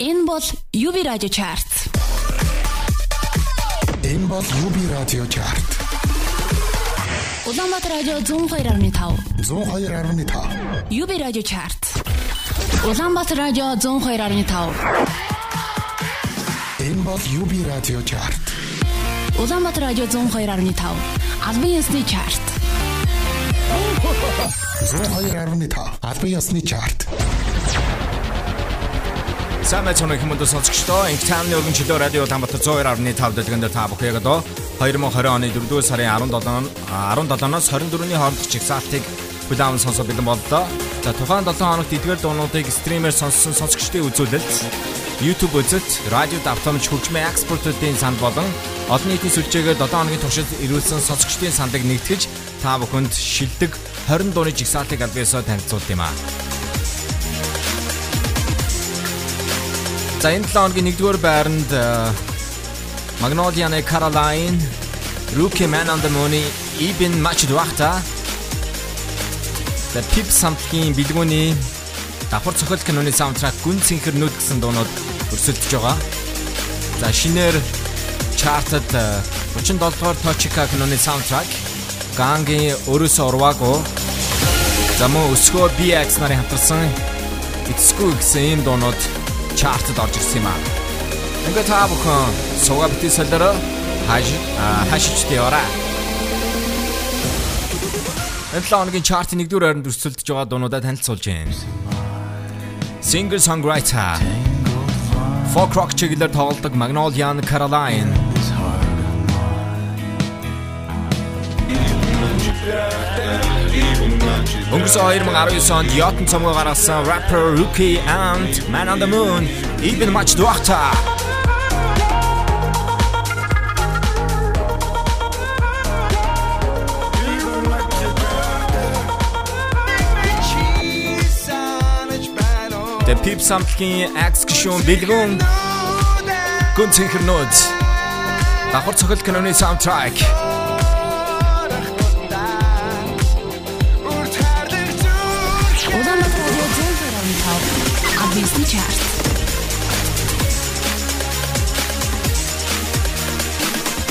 Энэ бол UB радио чарт. Энэ бол UB радио чарт. Улаанбаатар радио 102.5. 102.5. UB радио чарт. Улаанбаатар радио 102.5. Энэ бол UB радио чарт. Улаанбаатар радио 102.5. Албан ёсны чарт. 102.5. Албан ёсны чарт. Сайн цоног хүмүүст сонсогчдоо инх таамны өргөн чөлөө радио Улаанбаатар 102.5 дэлгэнд та бүхэн яг одоо 2020 оны 4-р сарын 17 17-ноос 24-ний хоорондох чигсаалтыг хүлээвэн сонсох бэлэн боллоо. За тухайн 7 хоногт эдгээр дуунуудыг стримээр сонссон сонсогчдын үзүүлэлт YouTube үзэлт, радио давтамж хөгжмийн экспортуудын санд болон олон нийтийн сүлжээгээр 7 хоногийн туршид ирүүлсэн сонсогчдын сандыг нэгтгэж та бүхэнд шилдэг 20 дууны жигсаалтыг албаасаа танилцуулт юм аа. За энэ 7 хоногийн 1-р байранд Magnolia-ны Caroline, Rookie Man on the Moon, Ibn Machduachta, The Pip самтгийн бэлгүүний давхар цохол киноны саундтрак Гүн цэнхэрнүүд гэсэн дуунууд өрсөлдөж байгаа. За шинээр чартад 37 дугаар Tochika киноны саундтрак Гангийн өрөөсөө урваагүй За мөн өсгөө BX нарын хамтарсан эцсгүй гэсэн ийм дуунууд чартад орж ирсэн юм аа. Ингээ та бүхэн сууга бити солиороо хаш хашичтэй ороо. Энэ лооныгийн чартын 1-р байранд өрсөлдөж байгаа дуунуудаа танилцуулж байна. Singer songwriter Folk rock чиглэлээр тоглодог Magnolia Caroline Өнгөрсөн 2019 онд Yacht цомгоо гаргасан rapper Rookie and Man on the Moon even much doctor The Pip самтгийн Axe гişүүн бэлгүүн гүн цэнхэрнүүд давхар цохол киноны саундтрак 102.5. Албан ёсны чарт.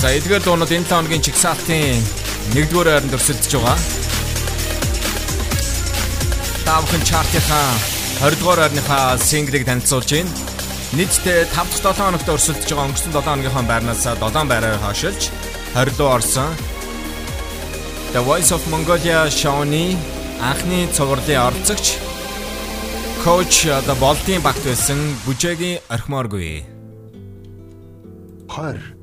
За эдгээр дуунууд энэ 7 хоногийн чигсаалтын 1-р байранд өрсөлдөж байгаа. Та бүхэн чартынхаа 20-р байрныхаа синглийг танилцуулж байна. Нийтдээ 5 дахь 7 хоногт өрсөлдөж байгаа өнгөрсөн 7 хоногийнхаа байрнаас 7 байраар хашилж 20 руу орсон. The Voice of Mongolia show-ны анхны цувралын орцогч коуч одоо болдын багт байсан бүжээгийн орхимооргүй. 20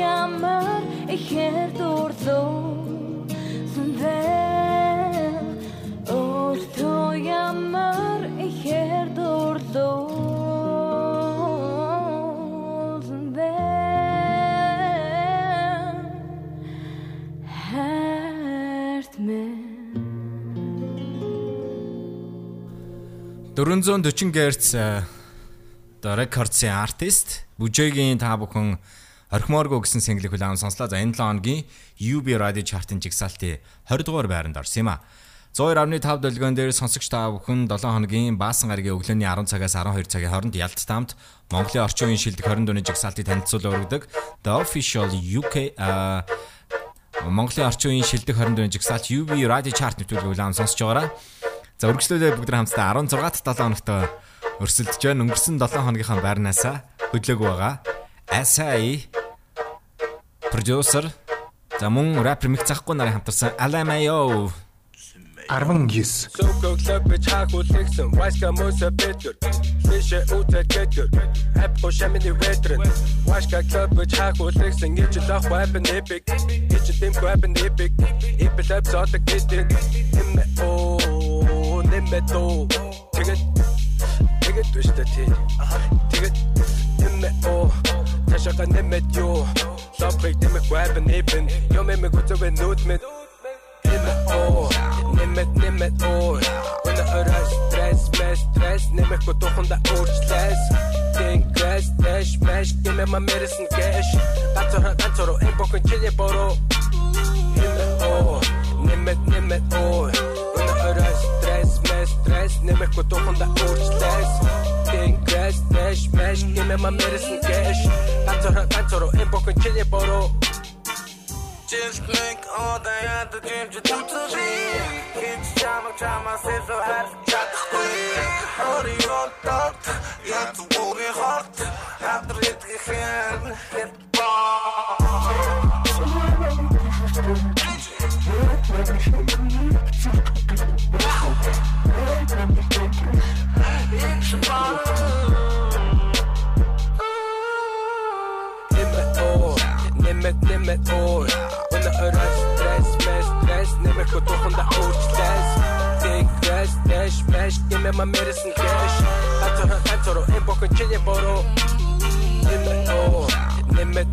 ямар ихэр дурлоо сүнвэ орто ямар ихэр дурлоо сүнвэ харт мэн. 440 Гц the records-ийн артист Бүжэгийн та бүхэн орхимооргүй гэсэн single хүлээм сонслоо. За энэ 7 хоногийн UB Radio chart-ын жигсаалтын 20 дугаар байранд орсон юм а. 102.5 долгион дээр сонсогч та бүхэн 7 хоногийн Баасан гарагийн өглөөний 10 цагаас 12 цагийн хооронд ялт тамт Монголын орчин үеийн шилдэг 20 дууны жигсаалтыг танилцуул өргөдөг The Official UK Монголын орчин үеийн шилдэг 20 дууны жигсаалт UB Radio chart нэвтрүүлэг улаан сонсож байгаараа. За үргэлжлүүлээ бүгд хамтдаа 16-т 7 хоногт өрсөлдөж байна. Өнгөрсөн 7 хоногийнхаа байрнаас хөдлөөг байгаа. SI продюсер за мөн рэпер мэг захгүй нарын хамтарсан LMAO 19 Соког лөпөж хаагуулсан Вайска моса бэтгэр Лишэ утэр гэтгэр Хап го шамины ветрэн Вайска лөпөж хаагуулсан Ич лах вайпэн эпик. Ич дэм вайпэн эпик. Эпэ лөп сотог гэтэн Нэмэ оо Нэмэ доо Тэгээд Тэгээд түштэй тий Тэгээд Нэмэ оо Kanskje kan nemmet jo Da prekte meg grab nibben Gjør meg meg godt over o, mitt Nemmet år Nemmet, nemmet år Under øra stress, mest stress. Nemmet godt og hånda ord stress. Ting stress, dash, mash. Give me my medicine cash. Antar, antar og en bokken kjelje boro Nemmet år Nemmet, nemmet år Under øra stress, mest stress. Nemmet godt og hånda ord stress getting cash, cash, cash. Give me my medicine cash. 반토록, 반토록, 행복은 길리보로. Just make all day at the gym to do to me. Each time I try myself, I have to try to quit. Hurry on, thought, you have to work hard. After it, you can hit bar. Wow. It's a Nimmer år, nimmer, nimmer år Under øras stress, mest stress Nimmer hvor du hun der ord stress Dick rest, dash, bash Nimmer mig mere sin cash Antar han antar og en bokken kjenner bare Nimmer år, nimmer,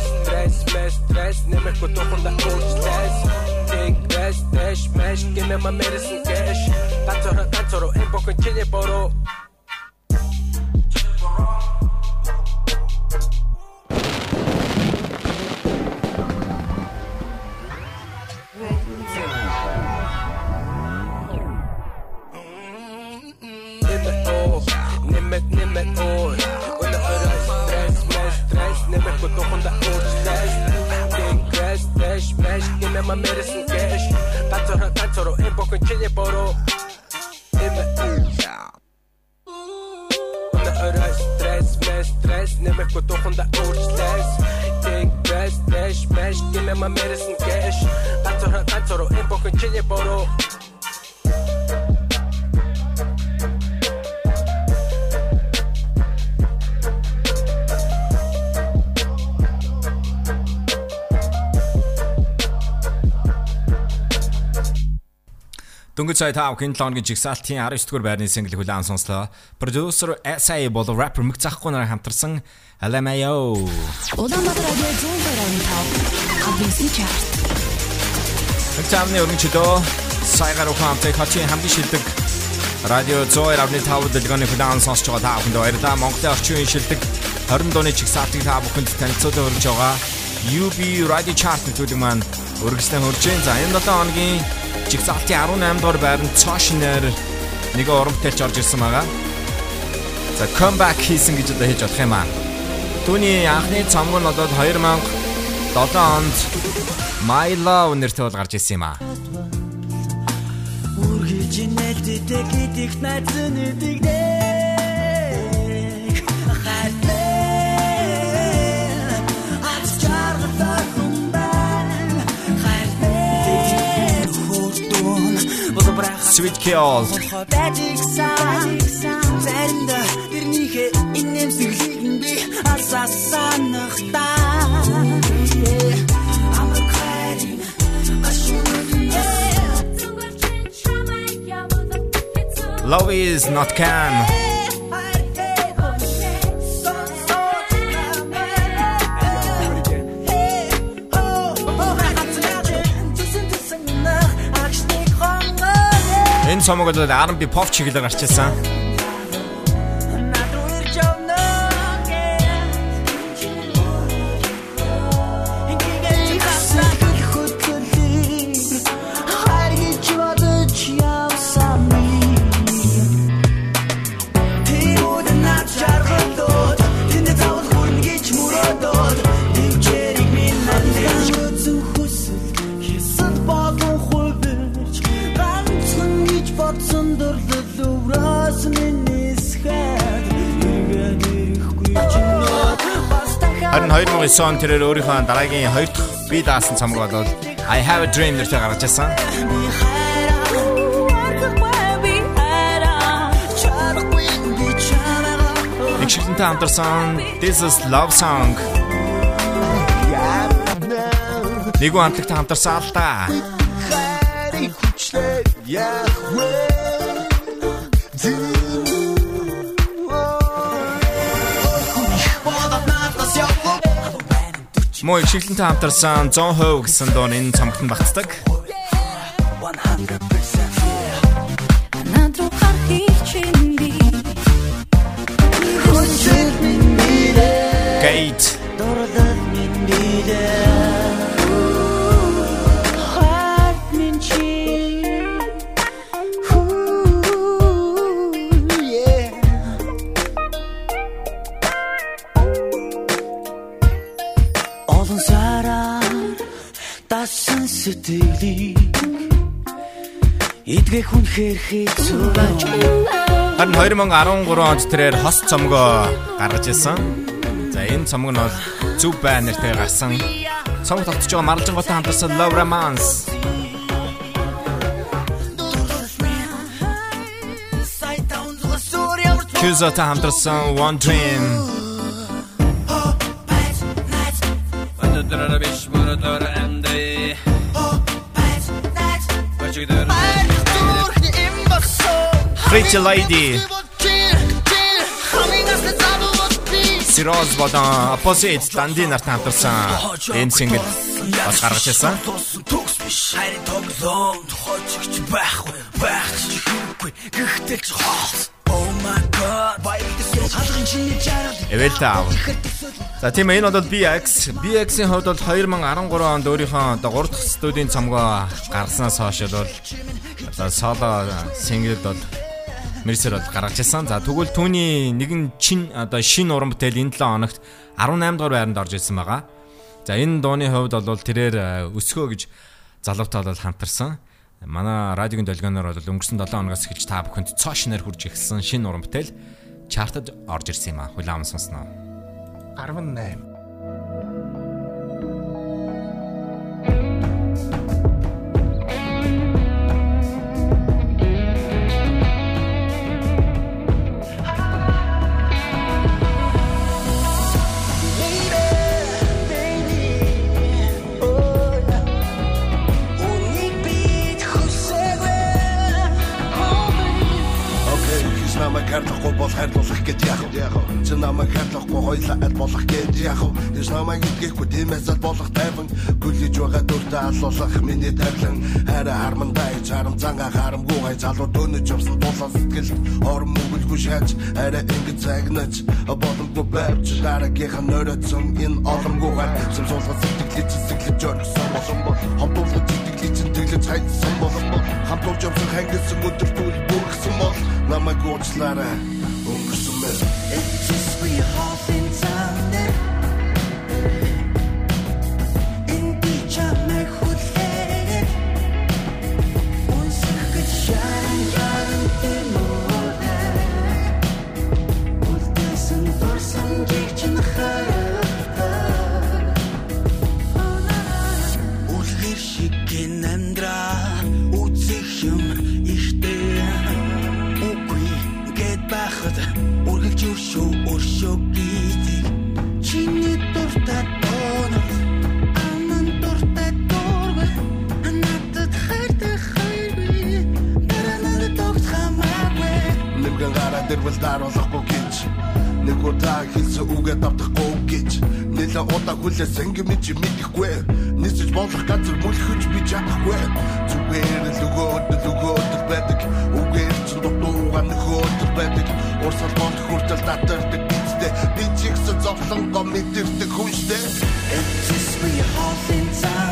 stress, stress, stress, never Ne me këto the coach stress. Take rest, dash, mesh, give me my medicine cash. Katoro, katoro, e po kënë qenje poro. Сая та бүхэн 7 хоногийн жигсаалтын 19 дугаар байрны single хүлээн сонслоо. Producer SI болон rapper мэг захгүй нараа хамтарсан LMAO. Улаанбаатар радио 102.5 Абинси чарт. Хэмтэмний өргөнчлөө саягаар ухаантай хачийн хамгийн шилдэг радио 102.5 дэлгөөний хүлээн сонсож байгаа та бүхэнд баярлалаа. Монголын орчин үеийн шилдэг 20 дууны чигсаалтыг та бүхэнд танилцуулан өргөж байгаа. UB Radio Chart нэвтрүүлэг маань өргөжлөн хурж байна. За энэ 7 хоногийн жигсаалтын 18 дугаар байранд Цоошнер нэг урамтайч орж ирсэн байгаа. За comeback хийсэн гэж одоо хэлж бодох юм аа. Түүний анхны цомог нь одоо 2007 онд My Love нэртэй бол гарч ирсэн юм аа. Үргэлж нэлтэдэг гэдэгт найз нэгдэг Sweet Kill. Заринда тэрнийхээ инээмсэглийг нь би асаасанах та. Амрахайн Love is not calm. Энэ цомог бол R&B pop чиглэлээр гарч ирсэн. Харин 2009 он тэрээр өөрийнхөө дараагийн хоёр дахь би даасан цомог бол I have a dream нэртэй гаргаж ирсэн. Нэг шигтэнтэй хамтарсан This is love song. Нэгэн хамтлагтай хамтарсан л да. Мөн их шиглэнтэй хамтарсан 100% гэсэн дуу энэ цомогт багтдаг. Эдгэх үнхээр хэцүү Харин 2013 онд тэрээр хос цомгоо гаргаж ирсэн. За энэ цомог нь бол Зүв бай нэртэй гарсан. Цомог тогтож байгаа Марлжинготой хамтарсан Love Romance. Кюзотой хамтарсан One Dream. Pretty Lady. Сироз болон Opposite Данди нарт хамтарсан энэ single бас гаргаж ирсэн. төгс биш харин тоглоом тохиолч байхгүй байх чи хэрэггүй гэхдээ ч хоол Эвэл тав. За тийм энэ бол BX. BX-ийн хувьд бол 2013 онд өөрийнхөө одоо 3 дахь студийн цомгоо гаргаснаас хойш бол одоо соло single бол Мерсер бол гаргаж ирсэн. За тэгвэл түүний нэгэн чин одоо шин уран бүтээл энэ 7 хоногт 18 дугаар байранд орж ирсэн байгаа. За энэ дууны хувьд бол тэрээр өсгөө гэж залуутай бол хамтарсан. Манай радиогийн долгионоор бол өнгөрсөн 7 хоногоос эхэлж та бүхэнд цоо шинээр хурж ирсэн шинэ уран бүтээл чартад орж ирсэн юм а. Хүлээм сонсноо. 18 хайрлахгүй бол хайрлуулах гэж яах вэ? Чи намайг хайрлахгүй хоёлаа аль болох гэж яах вэ? Хис намайг итгэхгүй тиймээс аль болох тайван. Гүлж байгаа дүртэ алуулах миний тавилан хайраа хармандаа ич харам цанга харамгүй гай. Залуу дөнөж явсан тулан сэтгэл орон мөглгүй шааж арай ингэ цагнаж бодомгүй байвч. Дараагийнх нь өрөөцөн энэ олонгүй гай. Сэм суулгах сэтгэлээ цэцэглэж оргисон болон бол. Хамтуулах сэтгэлээ тэглэж хайсан болон бол. Хамтуулж явсан хангилсан өдөр түл бүргсэн бол Lad mig gå til slatter, unge som ирвэл даруулахгүй гэж Нэг удаа хэлсэн үгээ давтахгүй гэж Нэлээ удаа хүлээсэн гэмэж мэдэхгүй. Нисэж болох газар мүлхэж би чадахгүй. Зүгээр л өгөөд л өгөөд байдаг. Үгээр чинь дутуугаа нөхөөд байдаг. Урсал бод хүртэл татардаг гэжтэй Би чигсэн зовлонгоо мэдэрдэг хүн штэ It's just we all in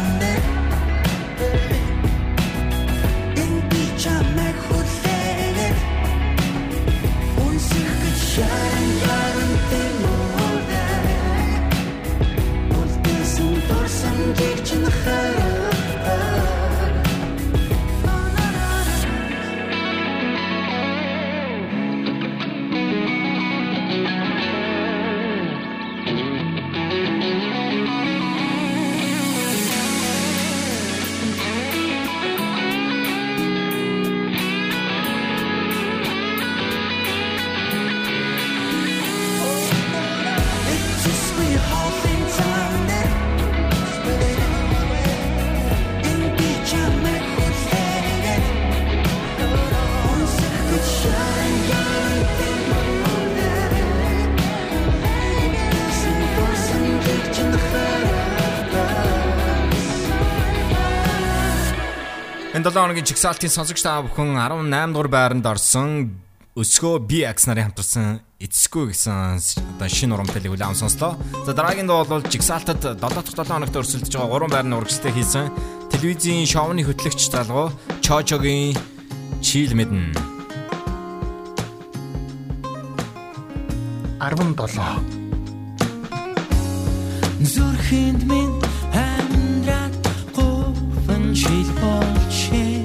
хоногийн чигсалтын сонсогч та бүхэн 18 дугаар байранд орсон өсгөө би акс нарын хамтарсан эцэсгүй гэсэн одоо шинэ урамтай хүлээм сонслоо. За дараагийн дуу бол жигсаалтад 7 дахь 7 хоногт өрсөлдөж байгаа 3 байрны урагштай хийсэн телевизийн шоуны хөтлөгч залгуу Чочогийн Чил мэднэ. 17 Зүрхэнд минь говн жил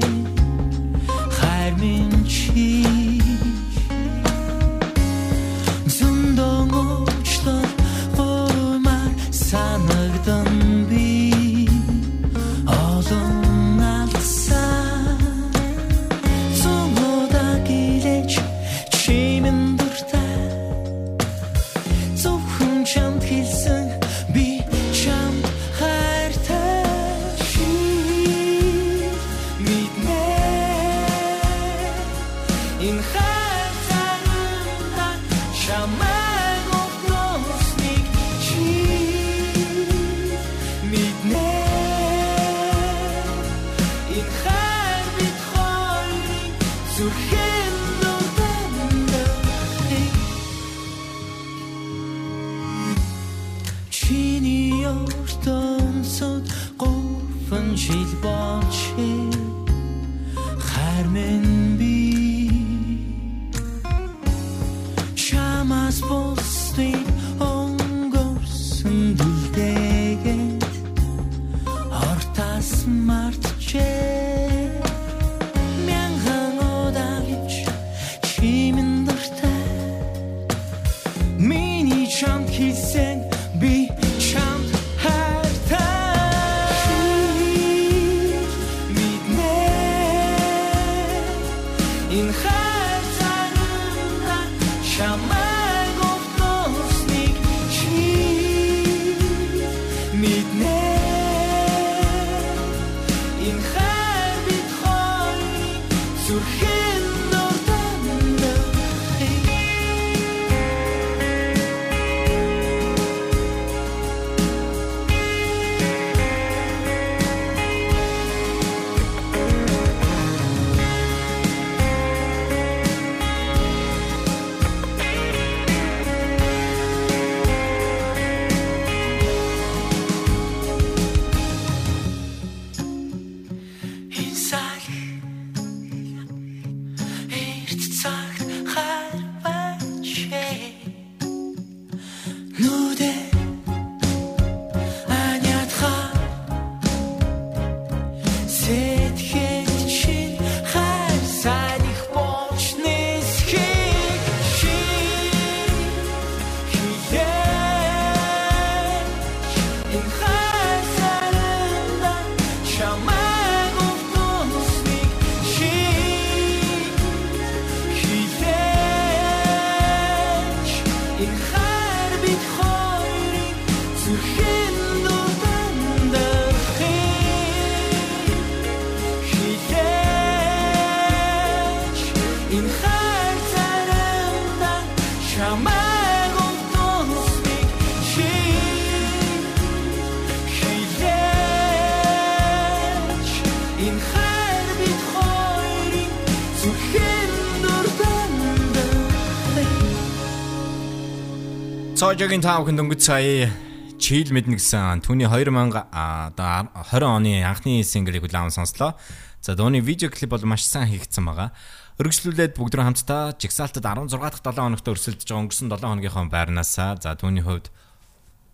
Цоожогийн тав хүн дөнгөж сая Чил мэднэ гэсэн түүний 2000 одоо 20 оны анхны синглийг хүлээн сонслоо. За дууны видео клип бол маш сайн хийгдсэн байгаа. Өргөжлүүлээд бүгд рүү хамтдаа Jigsaw-д 16 дахь 7 хоногт өрсөлдөж байгаа өнгөрсөн 7 хоногийнхоо байрнаас за түүний хувьд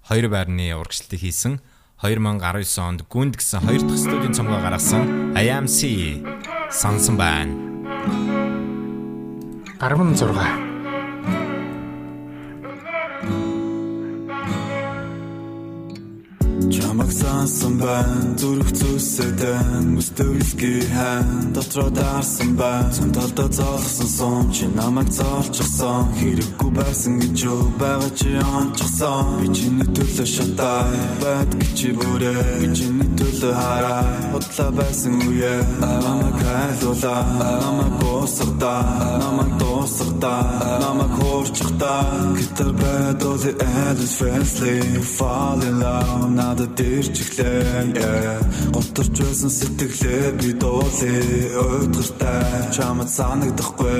2 байрны урагшлалтыг хийсэн 2019 онд гүнд гэсэн 2 дахь студийн цомгоо гаргасан IMC сонсон байна. 16 Чамаг сансан байна зүрх зүсэдэн мөстөрсгий хан дотроо дарсан байна. Цон талдаа зогсон сон чи намайг зоолчихсон хэрэггүй байсан гэж юу байгаа чи онцсон би чиний төлөө шатай бат гэж бүрээ. Би чиний төлөө хараа бодлоо байсан үе. Намайг хайлуулаа намайг босгода намайг дуусгада намайг хуурчихда гитар байтал Elvis Presley fall in love надад дэрчглээ готорч байсан сэтгэлээ би дуулээ. Өдөртэй чамд санагдахгүй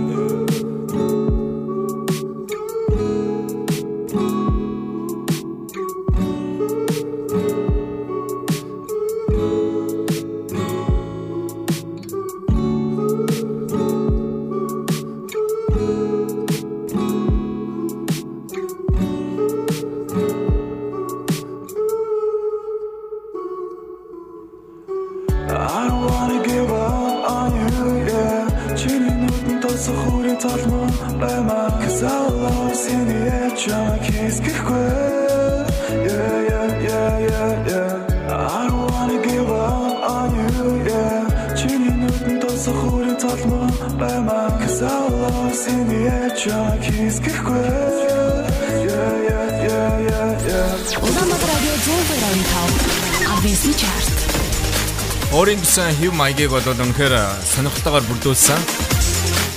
маягийг бол үнэхээр сонирхолтойгоор бүрдүүлсэн.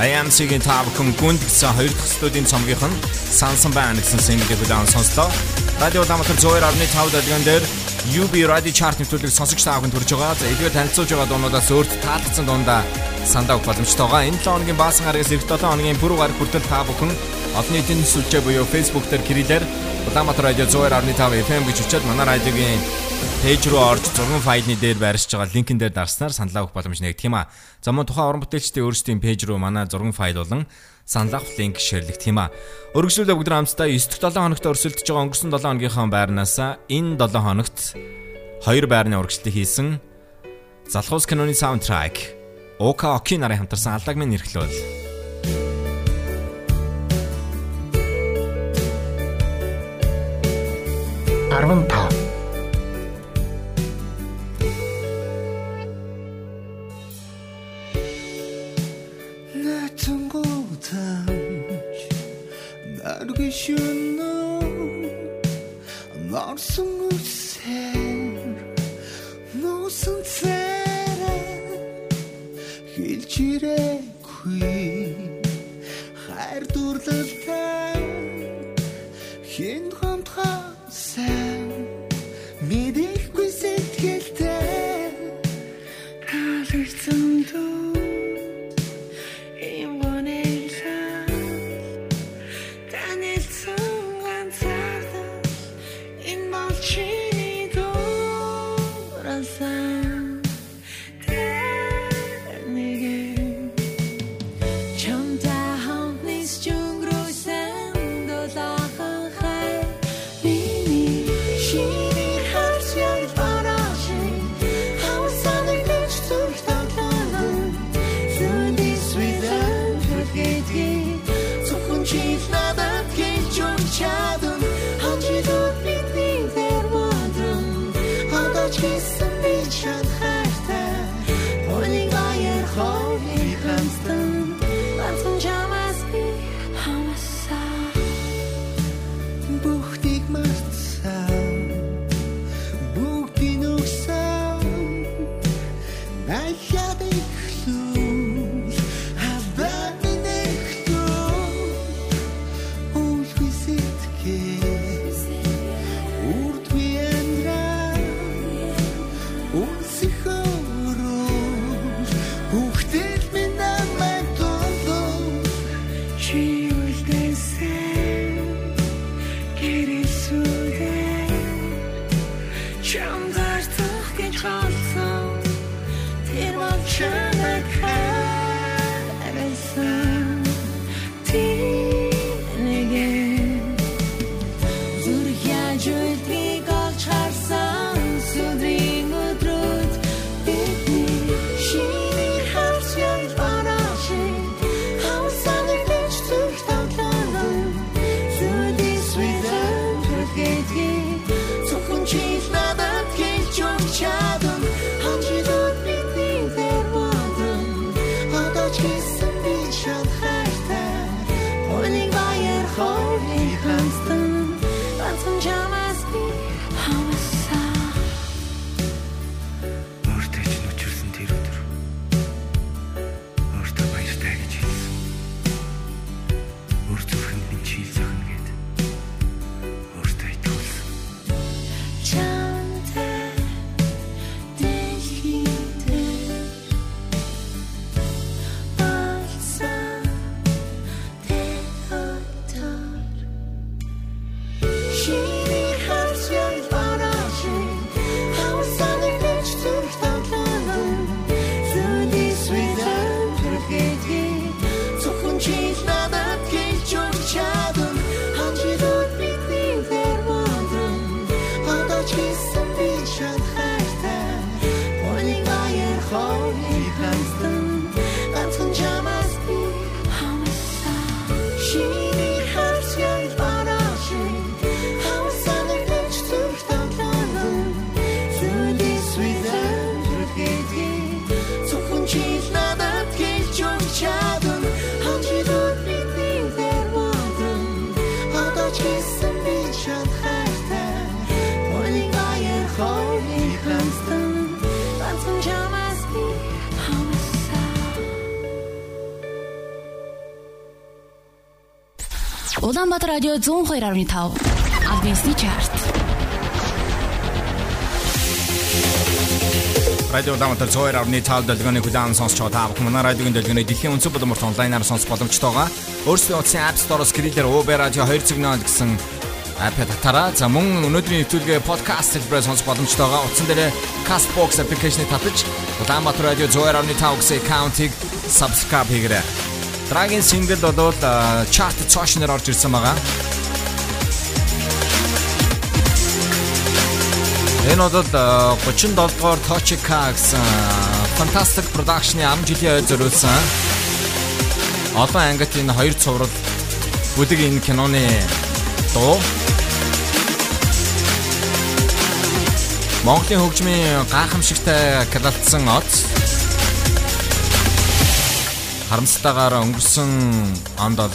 IMC-гийн Top Con гүнд гэсэн хоёр дахь студийн цомгийнх нь Сансан байна гэсэн single-ийг удаан сонслоо. Радио Даматар 102.5 дэлгэн дээр UB Radio Chart нэвтрүүлэг сонсогч та бүхэнд хүрж байгаа. За эдгээр танилцуулж байгаа дуунуудаас өөрт таалагдсан дундаа сандаа боломжтойгоо энэ 7 хоногийн баасан гарагаас эх 7 хоногийн пүрэв гараг хүртэл та бүхэн олон нийтийн сүлжээ буюу Facebook дээр кириллээр Улаанбаатар радио 102.5 FM гэж өчөөд манай радиогийн пэйж руу орж зургийн файлны дээр байршиж байгаа линкэн дээр дарснаар санал авах боломж нэгдэх юм а. За мөн тухайн уран бүтээлчдийн өөрсдийн пэйж руу манай зургийн файл болон санал авах линк ширлэгдэх юм а. Өргөжлүүлээ бүгд хамтдаа 9 дахь 7 хоногт өрсөлдөж байгаа өнгөрсөн 7 хоногийнхаа байрнаас энэ 7 хоногт хоёр байрны урагшлалтыг хийсэн Залхуус киноны саундтрек Ока Оки нарын хамтарсан аллагмын нэрхлүүл 15 орсон Улаанбаатар радио 102.5 Адвенсний чарт. Радио Улаанбаатар 102.5 дэлгөөний хүлээн сонсч байгаа та бүхэн манай радиогийн дэлгөөний дэлхийн өнцөг боломжт онлайнаар сонсох боломжтой байгаа. Өөрсдөө утсан App Store-оос Skriller Uber Radio 2 цэгнэл гэсэн апп татараа. За мөн өнөөдрийн нэвтрүүлгээ подкаст хэлбэрээр сонсох боломжтой байгаа. Утсан дээр Castbox application-ыг татаж Улаанбаатар радио 102.5 гэсэн аккаунтыг subscribe хийгээрэй. Драгийн сингл бол чарт цоошноор орж ирсэн байгаа. Энэ бол 37 дугаар Tochika гэсэн Fantastic Production-ы ам жилийн ой зориулсан. Олон ангит энэ хоёр цуврал бүдэг энэ киноны дуу. Монголын хөгжмийн гайхамшигтай калалтсан од харамсалтайгаар өнгөрсөн онд бол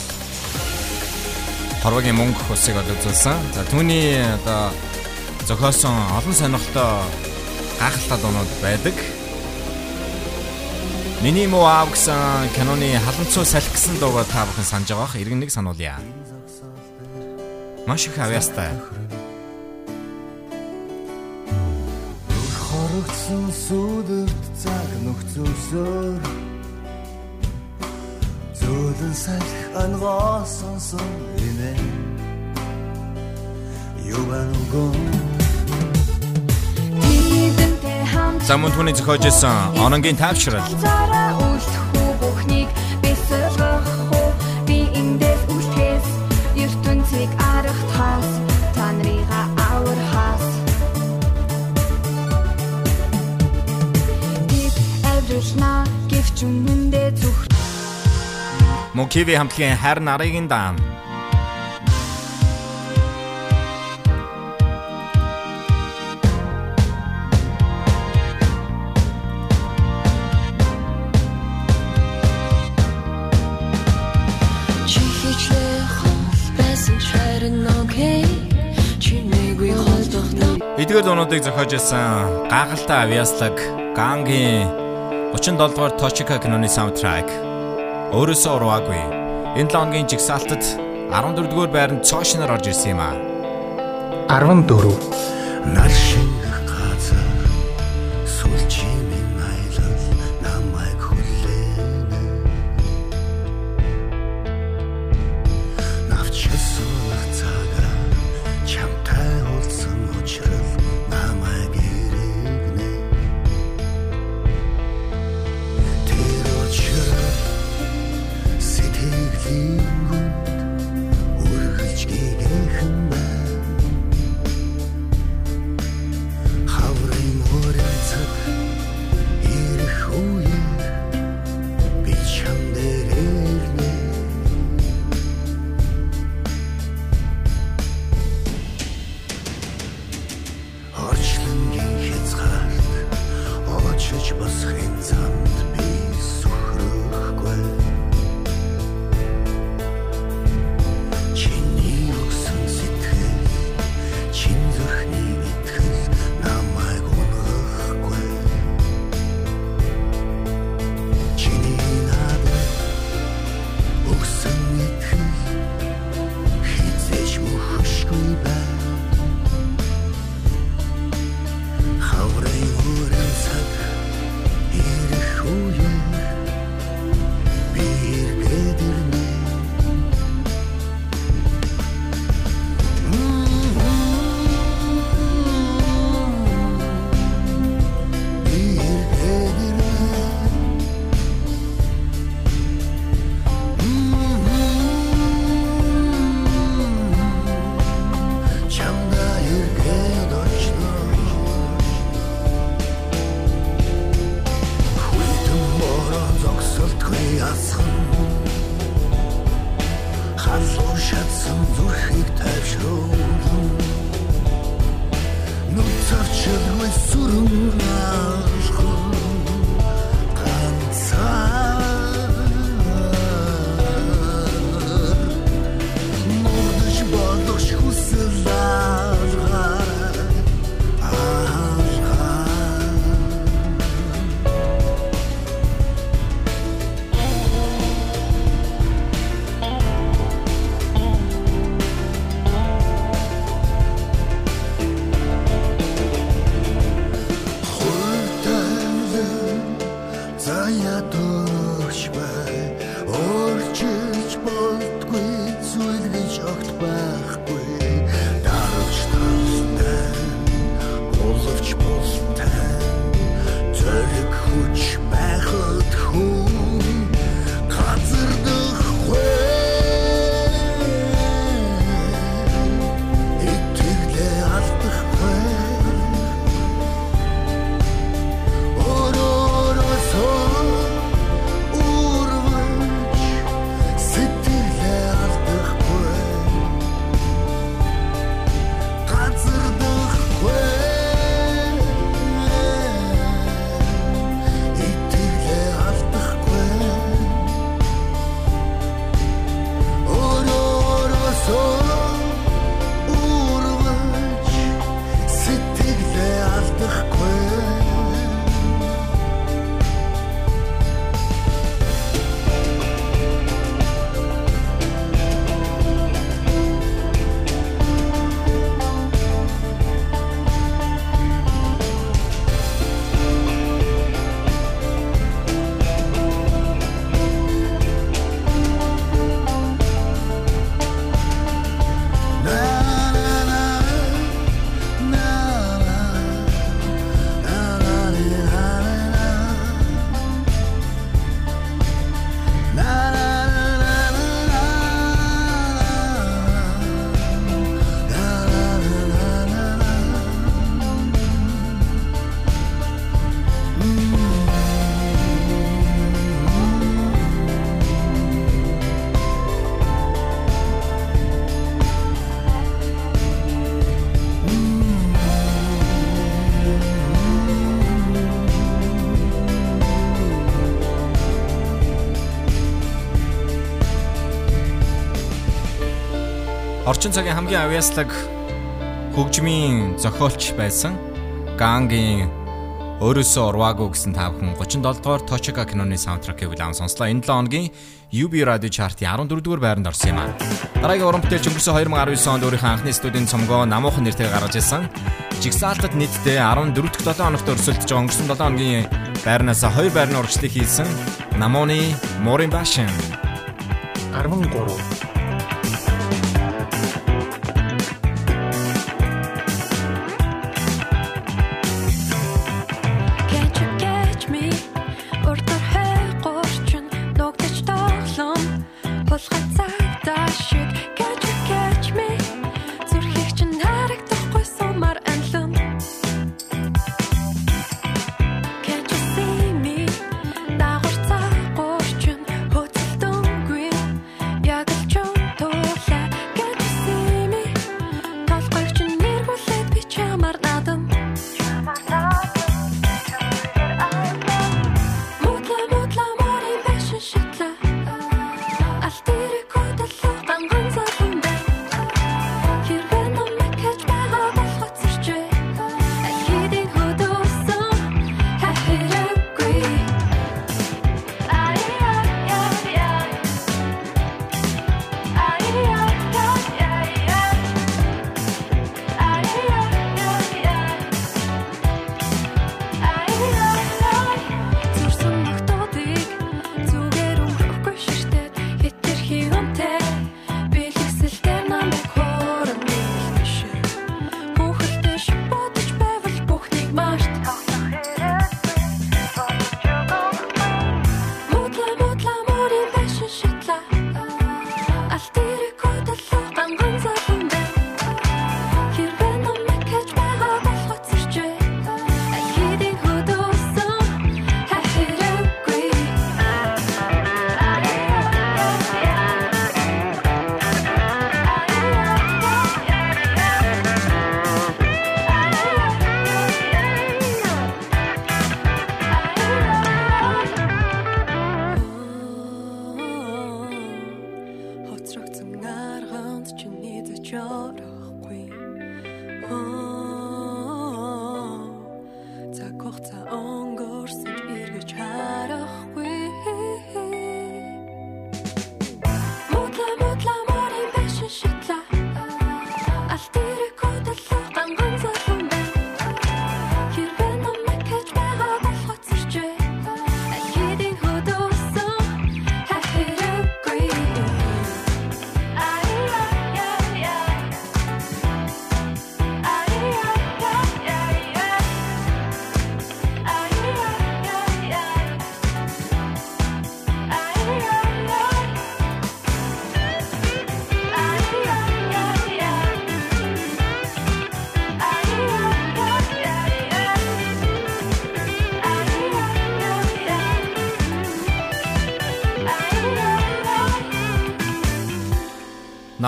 хорвогийн мөнгө усыг ол үзүүлсэн. За түүний одоо зохиосон олон сонирхолтой гайхалтай дуунууд байдаг. Миний муу аав гэсэн киноны халамцуу салхи гэсэн дуугаа та бүхэн санаж байгаа бох. Иргэн нэг сануулъя. Маш их авьяастай. хорогдсон сүдэрт цаг нөхцөлсөөр зөөлөн салх ангоо сонсон инэ. Ювангон Тэдэнтэй хамт Замун түүний зохиож исэн. Ононгийн тайвшрал. цараа үлдэхгүй бүхнийг бисэлгэх хөө би эндээс үлдэхээс ертөнцийг аргахаас та нарыга аврахаас Див эврэшна гівч өмнөдөө зүх харин окей. Чи нэггүй холдох Эдгээр дуунуудыг зохиож исэн гахалтай авьяаслаг Гангийн 37 дугаар Точика киноны саундтрак өөрөөсөө урваагүй. Энэ 7 хоногийн жигсаалтад 14 дугаар байранд цоошноор орж ирсэн юм а. 14 нар шиг орчин цагийн хамгийн авьяаслаг хөгжмийн зохиолч байсан Гангийн өөрөөсөө урваагүй гэсэн та бүхэн 37 дугаар Точика киноны саундтракийг улаан сонслоо. Энэ 7 хоногийн UB Radio Chart-ийн 14 дугаар байранд орсон юм аа. Дараагийн уран бүтээлч өнгөрсөн 2019 онд өөрийнхөө анхны студийн цомгоо намуухан нэртэйг гаргаж ирсэн. Жигсаалтад нийтдээ 14 дахь 7 хоногт өрсөлдөж байгаа өнгөрсөн 7 хоногийн байрнаас 2 байрны урагшлыг хийсэн Намоны Морин Башин 13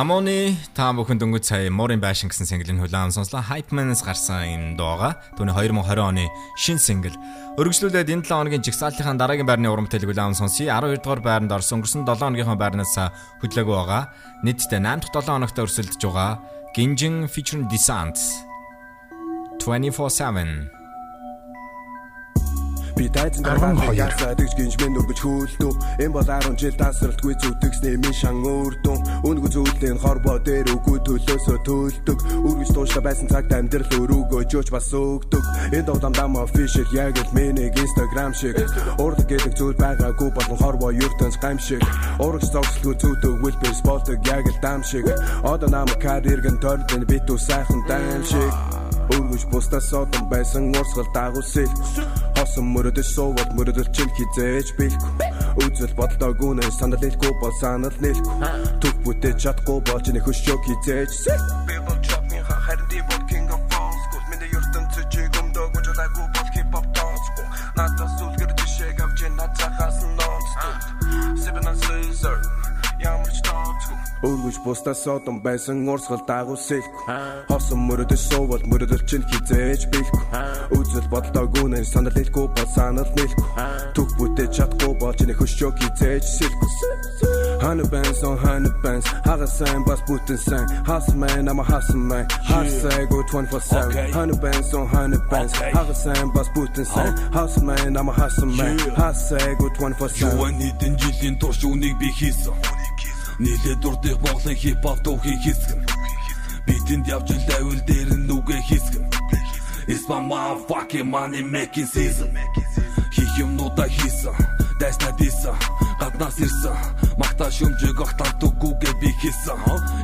Намууны та бүхэн дөнгөж сая Морин Байшин гэсэн single-ийн хүлээн сонслоо. Hype Man-аас гарсан энэ дууга түүний 2020 оны шин single. Өргөжлүүлээд энэ 7 хоногийн жигсаалтынхаа дараагийн байрны уран бүтээлийг хүлээн сонсъё. 12 дугаар байранд орсон өнгөрсөн 7 хоногийнхоо байрнаас хөдлөөгүй байгаа. Нийтдээ 8 дахь 7 хоногт өрсөлдөж байгаа. Ginjin featuring Descent 24/7 Би тайзан дараа ясаад гэж гинж мэн өргөж хөөлдөө энэ бол 10 жил тасралтгүй зүтгэснээ минь шан өөрдөө үнгүй зүйлэн хорбоо дээр үгүй төлөөсөө төлдөг. Үргэж туушаа байсан цагт амьдрал өрөөгөө жөөч бас өгдөг. Энэ дуудам дам official яг л миний instagram шиг. Урлаг гэдэг зүйл байгаагүй болон хорбоо ертөнц гам шиг. Урагш зогсолгүй зүтөг wilber spotыг яг л дам шиг. Одоо намайг карьергэн тордын битүү сайхан дайм шиг Өргөж бусдаас одон байсан урсгал дагуулсэл Хосон мөрөдөж суугаад мөрөдөл чин хизээж бэлгүй Үзэл бодлоогүй нэ санал хэлэхгүй бол санал нэлэхгүй Түг бүтээж чадахгүй болж нэг хөшөөг хизээж Би бол чопын харин ди Өргөж бусдаас одон байсан урсгал дагуулсэлгүй Хосон мөрөдөж суугаад мөрөдөл чин хизээж бэлгүй Үзэл бодолтойг үнэн санал хэлэхгүй бол санал нийлэхгүй Түг бүтээж чадахгүй бол чиний хөшөөг хизээж сэлгүй Хана бенсон хана бенс хагасан бас бүтэн сайн. Hustle man I'm a hustle man Hustle go 24/7 Hana bенсон хана бенс хагасан бас бүтэн man I'm a hustle man Hustle go 24/7 Юуан хэдэн жилийн турш үнийг би хийсэн Нийлээ дурдах Монголын хипхоп дуухийг хийсгэн Битэнд явж лавл дээр нүгэ хийсгэн It's my motherfucking money making season. Хийх юмнуудаа хийсэн Дайснаа дийсэн Гаднаас ирсэн. Магтаа шөмжөг огтан түгүүгээ би хийсэн.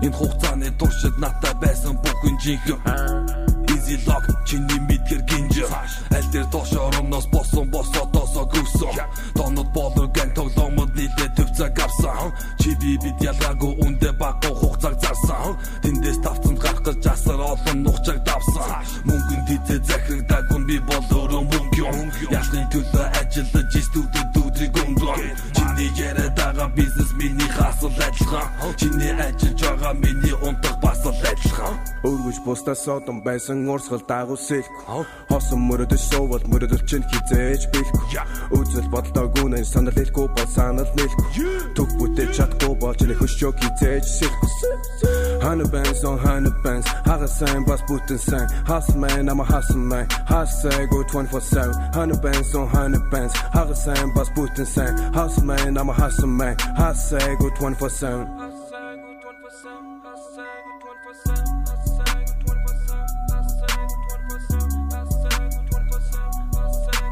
Энэ хугацааны туршид надтай байсан бүхэн жинхэнэ. Easy lock чиний мэдгэр гинж Аль дээр доош ороноос босон босоодоосоо гүсэн Тонод болоо гэн тоглоомод нийлээ төв цаг авсан. Чи би бид ялгаагүй үндэ багуу хугацааг зарсан. Тэндээс тавцсан гарах гэж асар олон нухчаг давсан. Мөнгөн тизээ захирагдаагүй би бол өөрөө мөнгө юм Ясны төлөө ажиллаж студид өдрийг өнгөрөө Чиний яриад байгаа бизнес миний хасал ажиллагаа Чиний ажиллаж байгаа миний унтах бас л ажиллагаа Өргөж бусдаас содон байсан урсгал дагуулсэлгүй Хосон мөрөдөж суувал мөрөдөл чинь хизээж бэлгүй Үзэл бодолтой гүнэн санал хэлэхгүй бол санал нийлэхгүй Түг бүтээж чадахгүй бол чиний хөшөөг хизээж сэлгүй Хана бенсон хана бенс хагасан бас бүтэн a hustle man Hustle go 24/7 Hana bенсон хана бенс хагасан бас бүтэн a hustle man Hustle go 24/7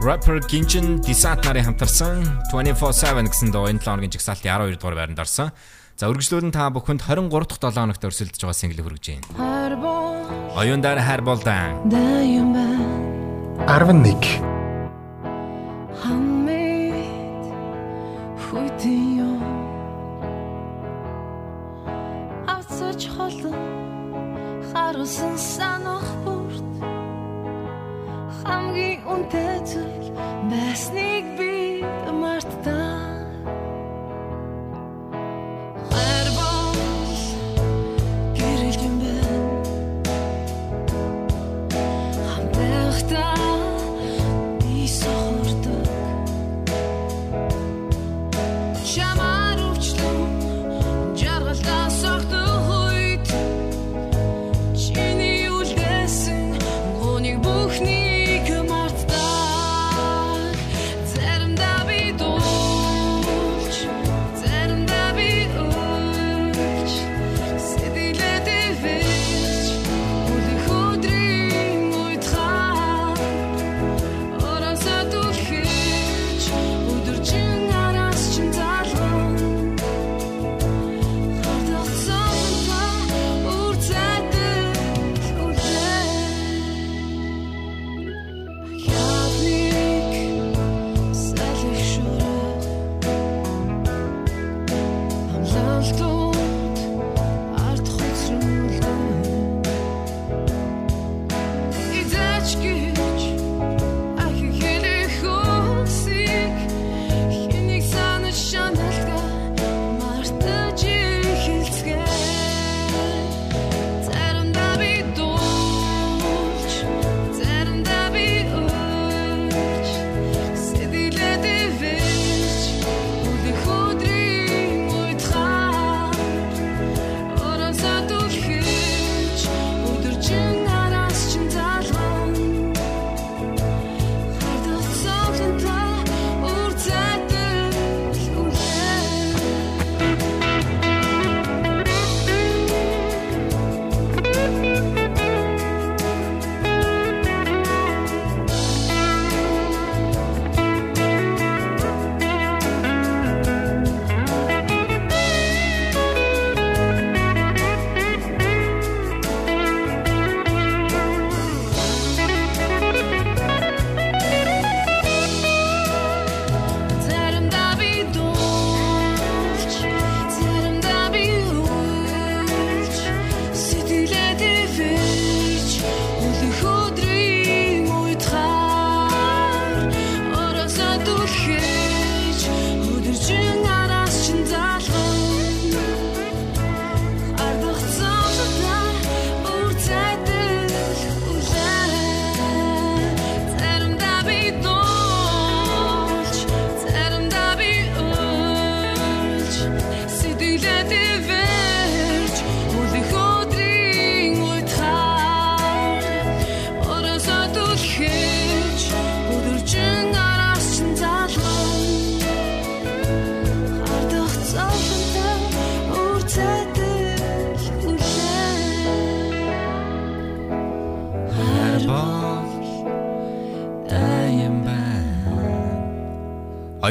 Rapper Ginjin Desat нарын хамтарсан 24/7 гэсэн дуу энэ 7 хоногийн жигсаалтын 12 дугаар байранд орсон. За үргэлжлүүлэн та бүхэнд 23 дахь 7 хоногт өрсөлдөж байгаа single хүргэж байна. Оюундар хайр болдан. Дэйм бэ 11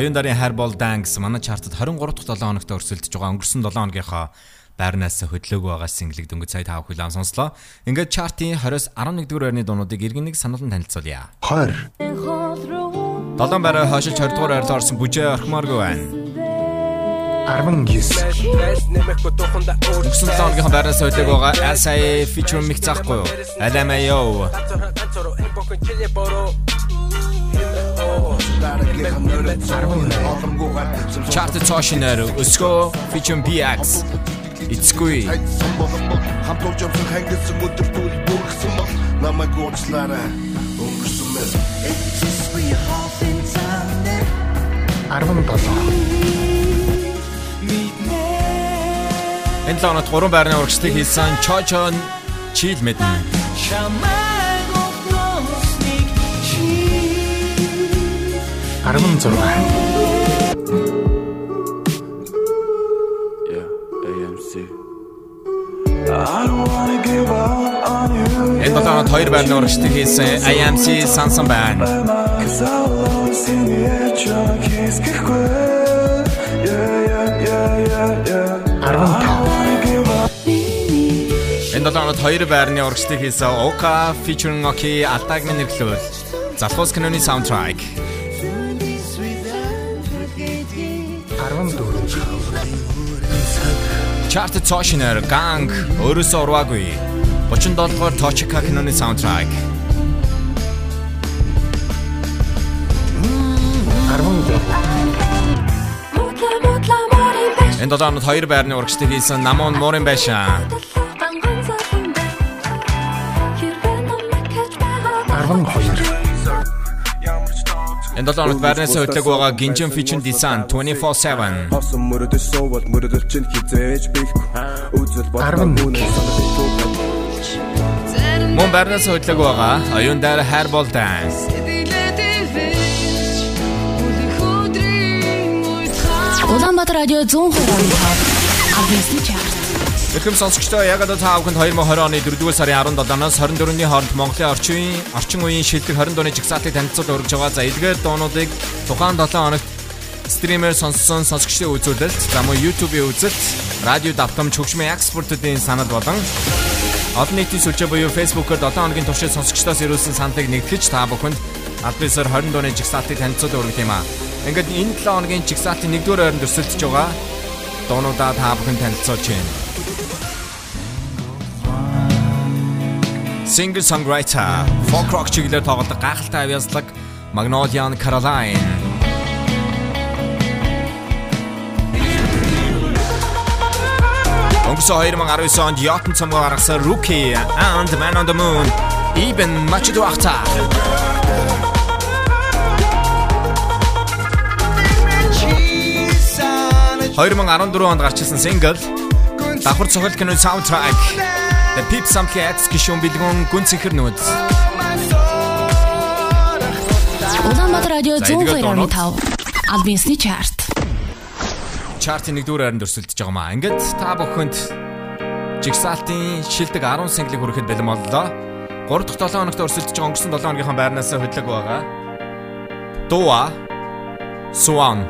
Оюун дарын хайр бол дан гэсэн манай чартад 23 дахь 7 хоногт өрсөлдөж байгаа өнгөрсөн 7 хоногийнхоо байрнаас хөдлөөгүй байгаа single дөнгөж сая тав хүлээн сонслоо. Ингээд чартын 20-с 11 дугаар байрны дуунуудыг иргэн нэг сануулсан танилцуулъя. 20 7 байраа хойшилж 20 дугаар байрлал орсон бүжээ орхимооргүй байна. 19 Өнгөрсөн 7 хоногийнхоо байрнаас хөдлөөг байгаа SI feature mix заахгүй юу? LMAO. Chart цаашинаар өсгөө feature BX. Эцгүй. хамт ууж явсан хангилсан өдөр түл бүргсэн бол намайг уучлаарай өнгөрсөн мэл 17 Энэ лонот 3 байрны урагшлагыг хийсэн Чочон Чил мэднэ. 16 Энэ лонот 2 байрны урагшлагыг хийсэн IMC Sansan байна. Энэ лонот 2 байрны урагшлагыг хийсэн Oka featuring Oki Алдаг минь нэрлүүл. Залхуус киноны саундтрек. 14 Chart цаашинаар Gang өөрөөсөө урваагүй. 37 дугаар Tochika киноны саундтрек. 13 Энэ долоонод 2 байрны урагшлагыг хийсэн Намон Морин байшаа. 12 Энэ долоонод байрнаас хөдлөг байгаа Ginjin Feature Design 24/7. Хосон мөрөдөж суувал мөрөдөл чинь хизээж бэлгүй. Үзэл бодлоо мөн Мөн байрнаас хөдлөг байгаа оюун дээр хайр бол dance. Улаанбаатар радио 102.5 Авьяасны чарт. Эрхэм сонсогчдоо яг одоо та бүхэнд 2020 оны 4-р сарын 17-наас 24-ний хооронд Монголын орчин үеийн орчин үеийн шилдэг 20 дууны жигсаалтыг танилцуул өргөж байгаа. За эдгээр дуунуудыг тухайн 7 хоногт стримээр сонссон сонсогчдын үзүүлэлт, за мөн YouTube-ийн үзэлт, радио давтамж хөгжмийн экспортуудын санал болон олон нийтийн сүлжээ буюу Facebook-оор 7 хоногийн туршид сонсогчдоос ирүүлсэн саналыг нэгтгэж та бүхэнд аль бисаар 20 дууны жигсаалтыг танилцуул өргөх юм аа. Ингээд энэ 7 хоногийн жигсаалтын 1-р ойронд өрсөлдөж байгаа дуунуудаа та бүхэн танилцуулж байна. Singer songwriter, folk rock чиглэлээр тоглодог гайхалтай авьяаслаг Magnolia Caroline. Өнгөрсөн 2019 онд Yacht цомгоо гаргасан Rookie and Man on the Moon Even Much to After 2014 онд гарч ирсэн single давхар цохол киноны саундтрек The Pip самтгийн X гишүүн бэлгүүн гүн цэнхэр нүүд. Улаанбаатар радио За, эдгээр 102.5 Авьяасны чарт. Чартын 1-р хайранд өрсөлдөж байгаа маа. Ингээд та бүхэнд Jigsaw-ийн шилдэг 10 single хүрэхэд бэлэн боллоо. 3 дахь 7 хоногт өрсөлдөж байгаа өнгөрсөн 7 хоногийнхаа байрнаас хөдлөг байгаа. Dua Swan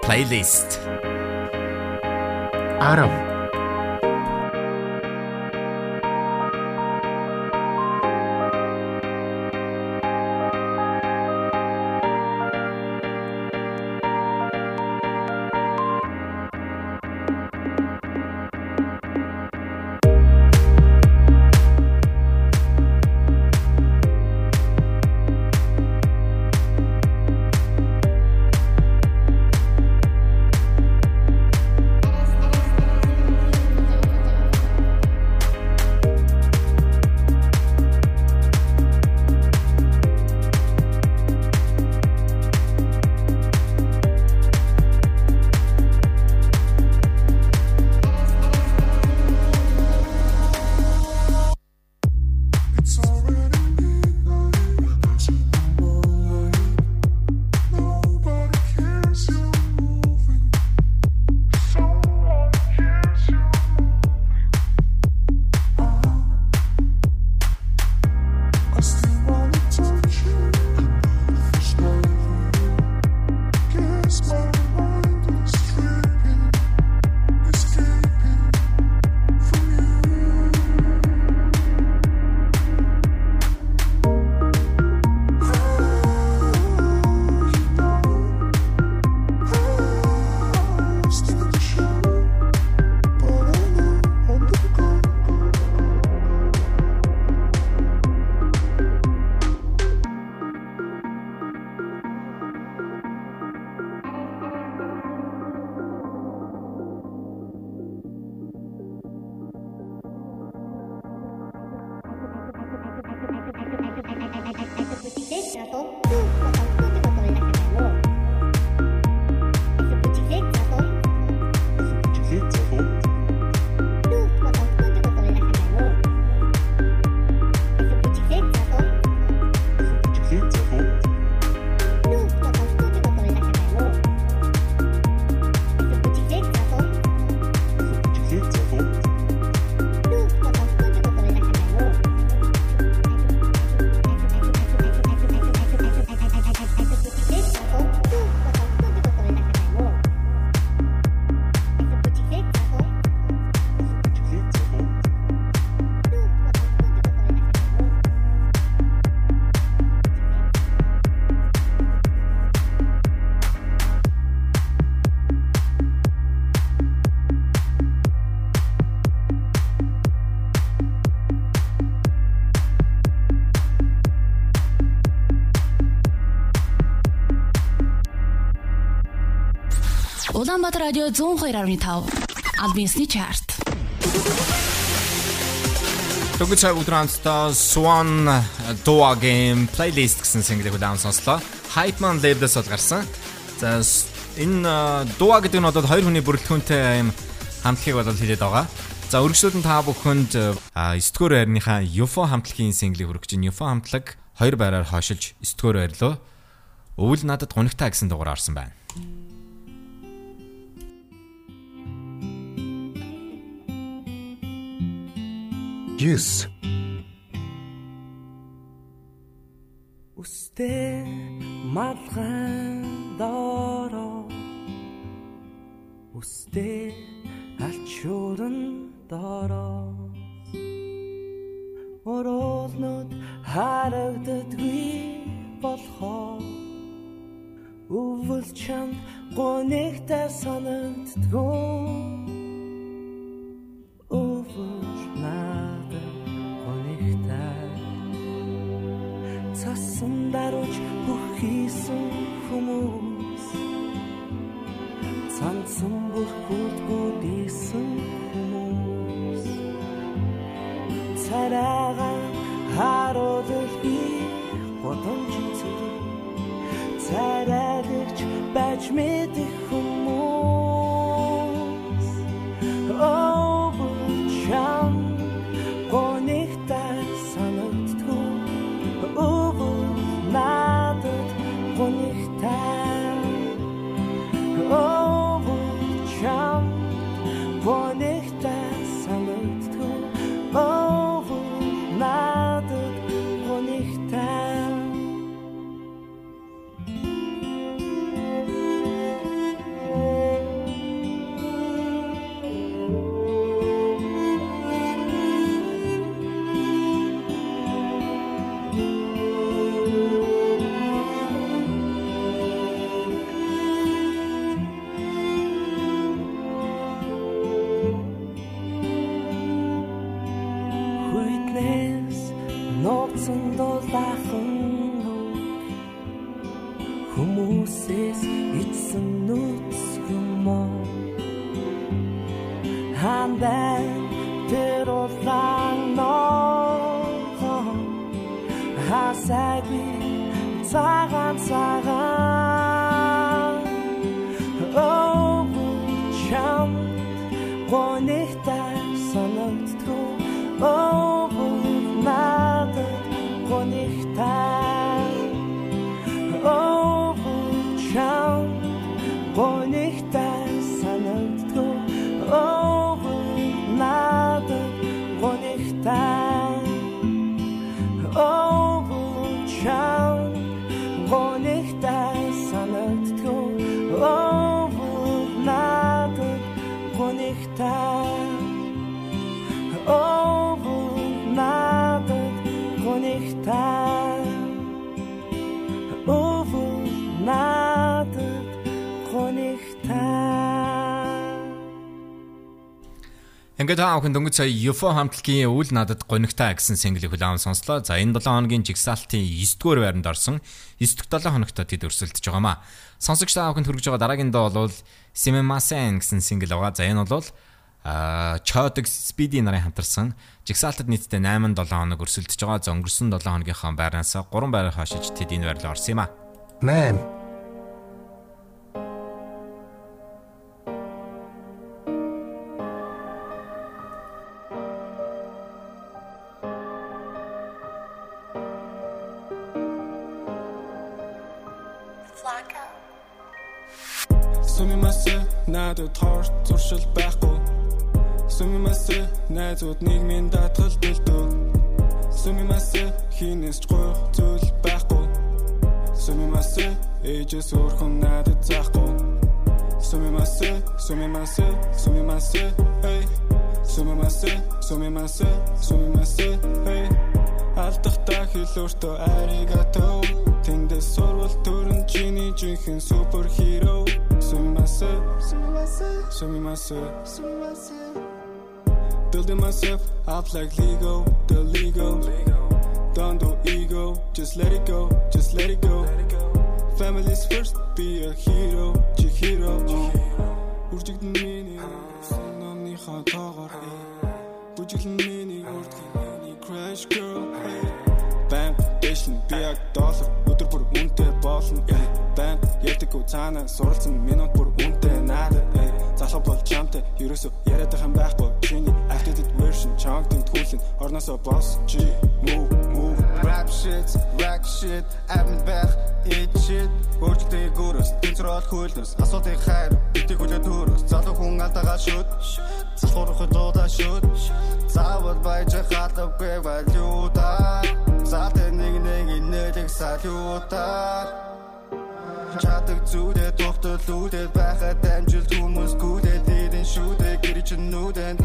playlist 10 Улаанбаатар радио 102.5 албан ёсны чарт. Дөнгөж цаг хамтдаа Swan Dua Game playlist гэсэн single-ийг удаан сонслоо. Hype Man label-аас бол гарсан. За энэ Dua гэдэг нь одоо хоёр хүний бүрэлдэхүүнтэй юм хамтлагийг бол хэлээд байгаа. За өргөжлөлд та бүхэнд 9-р байрныхаа UFO хамтлагийн single-ийг хүргэж байна. UFO хамтлаг хоёр байраар хойшилж 9-р байрлоо. Өвөл надад гонигтай гэсэн дугаар орсон байна. Yes. Үстэй малгай доороо. Үстэй алчууран доороо. Ороолнод харагддаггүй болохоо. Өвөл чам гонигтай санагддгөө Цасан дарууч бүх хийсэн хүмүүс. Цанцсан бүх бүдгүүдийсэн хүмүүс. Царайгаа харуулах би бодомж зүр Ингээд таа бүхэн дөнгөж сая UFO хамтлагийн үйл надад гонигтай гэсэн single-ийг хүлээн сонслоо. За энэ 7 хоногийн жигсаалтын 9-р байранд орсон. 9 дахь 7 хоногт тэд өрсөлдөж байгаамаа. Сонсогч та бүхэнд хүргэж байгаа дараагийн доо бол Simemasen гэсэн single байгаа. За энэ бол а Chodig Speedy нарын хамтарсан жигсаалтад нийтдээ 8 7 хоног өрсөлдөж байгаа. За өнгөрсөн 7 хоногийнхаа байраас 3 байраар хашиж тэд энэ байрлал орсон юм а. 8 надад тоор зуршил байхгүй. Сумимас найзууд нийгмийн даатгал бэлдүү Сумимас хинээс ч гойх зүйл байхгүй. Сумимас ээжээс өөрхөн надад заахгүй. Сумимас сумимас сумимас эй. Сумимас сумимас сумимас эй Алдахтаа хэлөөртөө аригато Тэндээс сурвал төрөн чиний жинхэнэ супер хиро Сумимаса Сумимаса Сумимаса Building myself up like Lego, the Lego. Don't do ego, just let it go, just let it go. Family's first, be a hero, Chihiro. Бүржигдэн миний Синоныхаа тоогоор Бүжиглэн миний үрдгийн миний crash girl Бан дэшин биаг доллар өдөр бүр үнэтэй болно Бан ярьдаг уу цаанаа суралцсан минут бүр үнэтэй надад Залхав бол чамтай ерөөсө яриад байгаа юм байхгүй. Чиний acted version чангтын тгүүлэн орносоо G move move rap shit rap shit I'm back eat shit. Өөртөө гөрөс тэнцрол хөлнөс асуудыг хайр битгий хүлээ төрөс залуу хүн алдагаа шүт залхуурах дуудаа шүт. Заавал байж хатавгүй валюта. Сатэ нэг нэг инээлэг салюта. Чадаг зүудэ тогтол үүдэ байхад амжилт хүмүүс гүдэ дидэн шүүдэ гэрч нүүдэн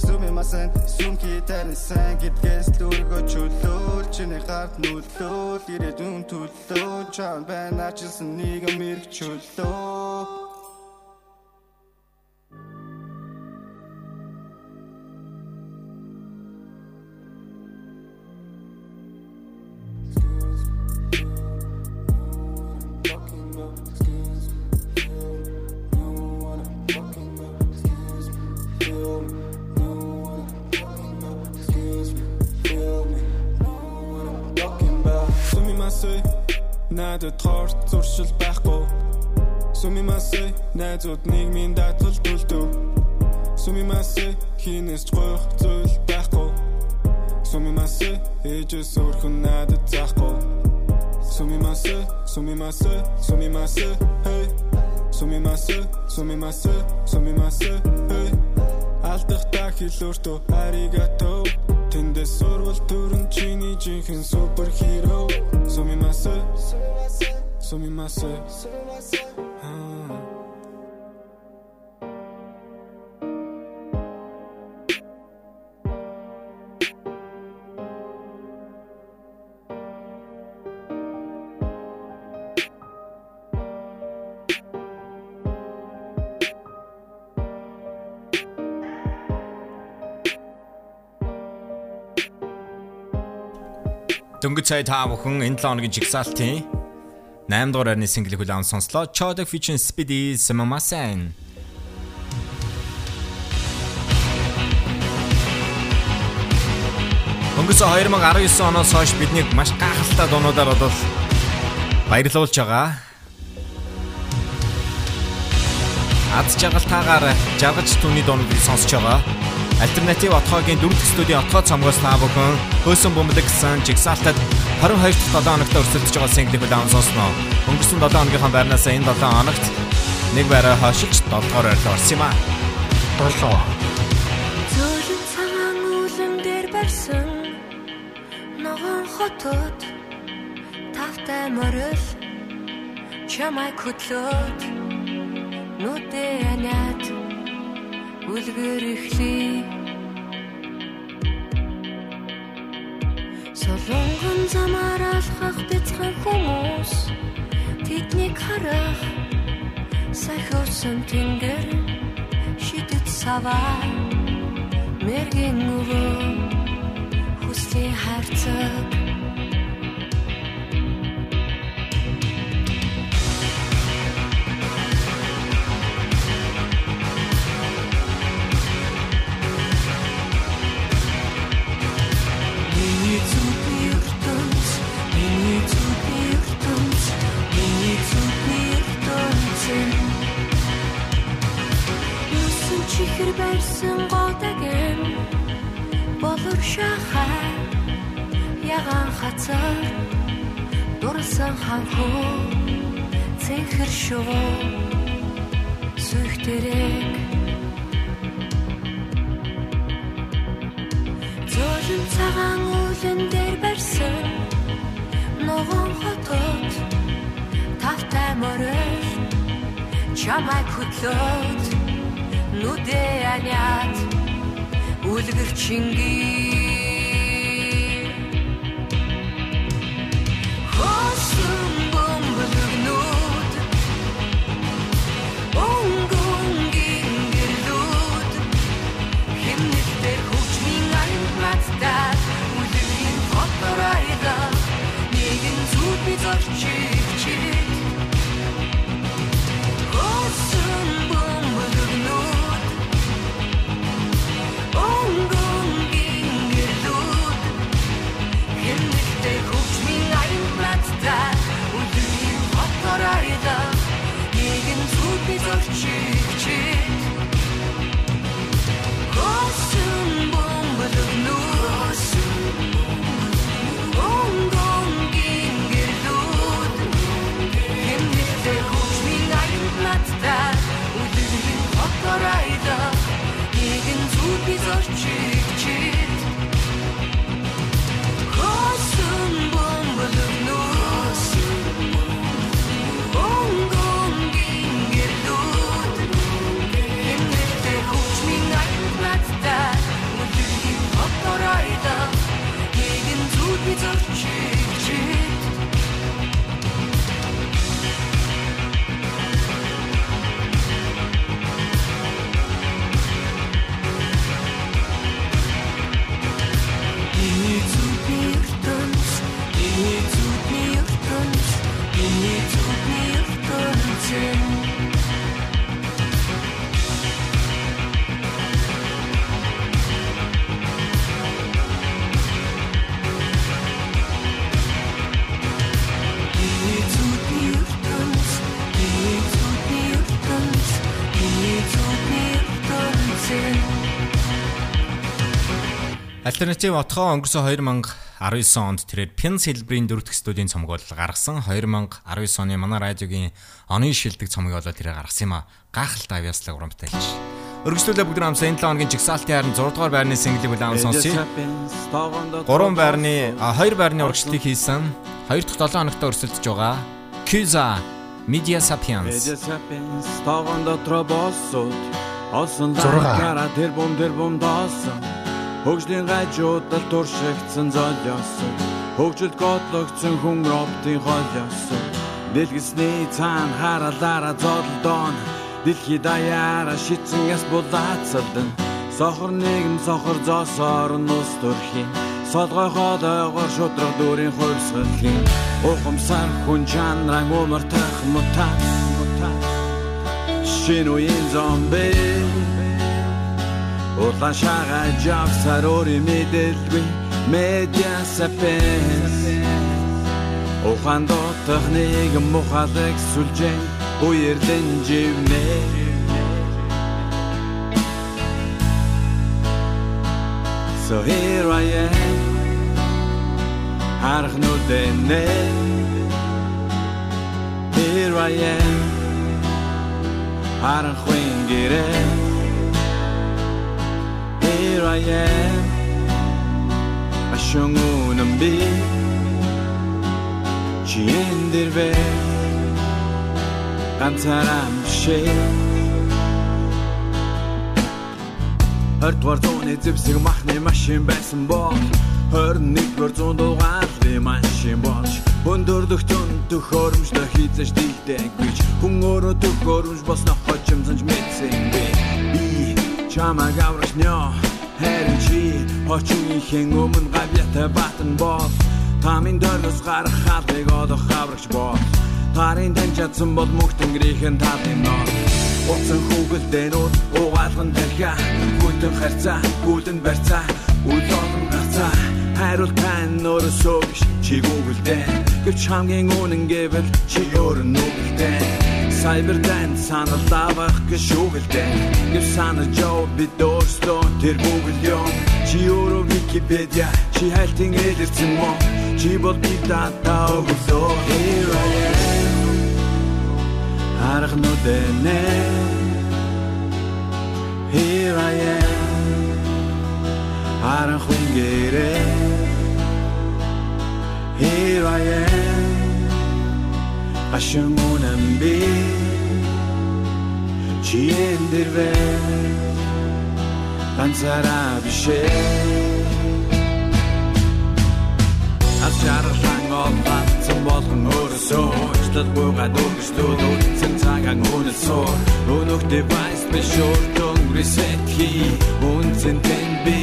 гэрч нүүдэн Сүми масан сүмки тансан гэдгээс лүргө чөлөөл. Чиний гарт нүлөөл ирээдүйн төлөө чам байна ачилсан нэг мэрэг чөлөө надад торт зуршил байхгүй. Сумимасэй найзууд нийгмийн даатгал төлдөв Сумимасэй хинээс ч гоёх зүйл байхгүй. Сумимасэй ээжээс өөрхөн надад заахгүй. Сумимасэй сумимасэй сумимасэй hey Сумимасэй сумимасэй сумимасэй hey Алдахтаа хэлөөртөө аригато Тэндээс сурвал төрөн чиний жинхэнэ супер хиро Сумимасэ Сумимасэ Дөнгөж цай та бүхэн энэ 7 хоногийн жигсаалтын 8 дугаар арны single хүлээн сонслоо. Choda featuring Speedy Samamasan. Өнгөрсөн 2019 оноос хойш бидний маш гайхалтай дуунуудаар бол баярлуулж байгаа. Аз жаргалтаагаар жаргаж түүний дуунуудыг сонсож байгаа. Альтернатив отгоогийн 4 дахь студийн отгоо цомгоос та бүхэн хөөсөн бөмбөлөг гэсэн жигсаалтад 22 дахь 7 хоногт өрсөлдөж байгаа single-ийг даун сонсноо. Өнгөрсөн 7 хоногийнхаа байрнаас энэ 7 хоногт нэг байраа хашиж 7 дугаар байрлал орсон юм а. 7 Зөөлөн цагаан үлэн дээр барьсан ногоон хотод тавтай морил чамай хөтлөөд нүдэ анаад үлгэр ихлий Солонгон замаар алхах бяцхан хүмүүс. Тэднийг харах. Сахиусан тэнгэр. Шидэт саваа мэргэн өвөө. Хүслийн хайрцаг дурсан ханхуу цэнхэр шувуу сүхтэрэг Зөөлөн цагаан үлэн дээр барьсан. Ногоон хотод тавтай морил. Чамай хөтлөөд нүдэ аниад. Үлгэр чингий Нэгэн зүуд Альтернатив отхоо өнгөрсөн 2019 онд тэрээр Pin Silver-ийн дөрөвдөх студийн цомог бол гаргасан 2019 оны манай радиогийн оны шилдэг цомог болоод тэрээр гаргасан юм а. Гахалтай авьяаслаг урамтайлж. Өргөжлүүлээ бүгд хамсаа энэ 7 хоногийн жигсаалтын харин 6 дугаар байрны single-ийг улаан сонсъё. 3 байрны 2 байрны урагшлыг хийсэн 2 дахь 7 хоногт өрсөлдөж байгаа Kiza Media Sapiens Media Sapiens дотор боссууд Осон лайкара тэр бум тэр бум доосон Хөгжлийн гажуудал туршигдсан золиосон. Хөгжилд готлогдсон хүн роботын холиосон Дэлгэсний цаан харалаараа зодолдоон Дэлхий даяара шитсэн яс булаацалдан Сохор нэгэн сохор зоосоор нус төрхийн. Солгой хоолойгоор шудраг дүүрийн хувьсгалхийн Ухамсар хүн чанараа өмөртөх мутац Шинэ үеийн зомби Улаан шагаа жавсар өөрийн мэдэлгүй Медиа сапенс Ухаан дотох нэгэн мухалэг сүлжэн Уерлэн живнэ. So here I am Харах нүдэнэ. Here I am Харах хүнгэрээ Here I am. Ашун үнэн би Чи энэ дэрвэ Ганцаараа бишээ Хоёрдугаар зууны зэвсэг махны машин байсан бол 21-р зуун дугаарлын машин болж Өндөрлөх зөнд төхөөрөмжлө хийзэж дийлдэнгүйч Хүн өөрөө төхөөрөмж босноо хочимзанж мэдсэн би Би чамаг аврах нё Харин чи хочинхийн өмнө гавьяатай батан бол Тамин дөрөс гарах халыг олох аврагч бол. Тарын таньчаадсан бол мөхтөнгөрийнхэн талын нор. Уцан хүүгэлдээнүүд угаалган тархиа Хүйтэн харцаа, гүлэн барьцаа Үл олон гацаа Хайруул тань нөрөсөө биш чи гүгэлдээ Гэвч хамгийн үнэн гэвэл чи өөр нь нүгэлдээ Cyber dance санал давах гэж шүүгэлдээ Гэв санаж яв бид өөрсдөө тэр Google юм Чи өөрөө Wikipedia чи хайлтын элэрсэн мó Чи бол би дата өгөлөө Here I am. Харах нүдэнэ Here I am. Харах хүнгэрээ Here I am Ашин үнэн би Чи энэ дэрвэ Ганцаараа бишээ Аз жаргалан олбатсан болгон өөрөөсөө Уучлал буйгаад үргэлжлүүл үлдсэн цагаан үнэл суур Өнөх девайс биш өртөн reset хий Үнцэн тэн би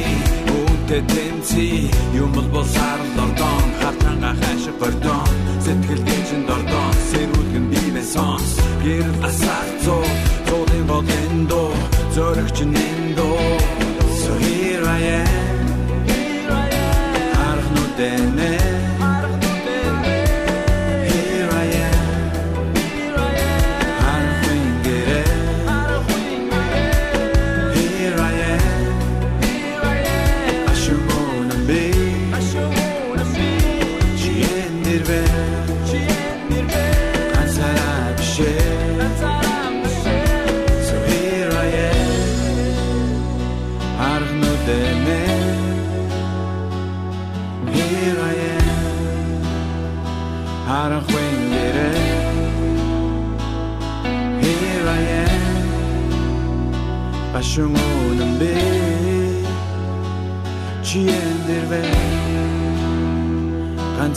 Үнтэй тэнци Юм бол бол сарал ордон Хартанга хайшиг гордон. Сэтгэл гинжин дордон. Сэрүүлгэн бивэ сонс Гэрэл асаар цуу Цуудын бол эндо Зөрөгч нэндо. So here I am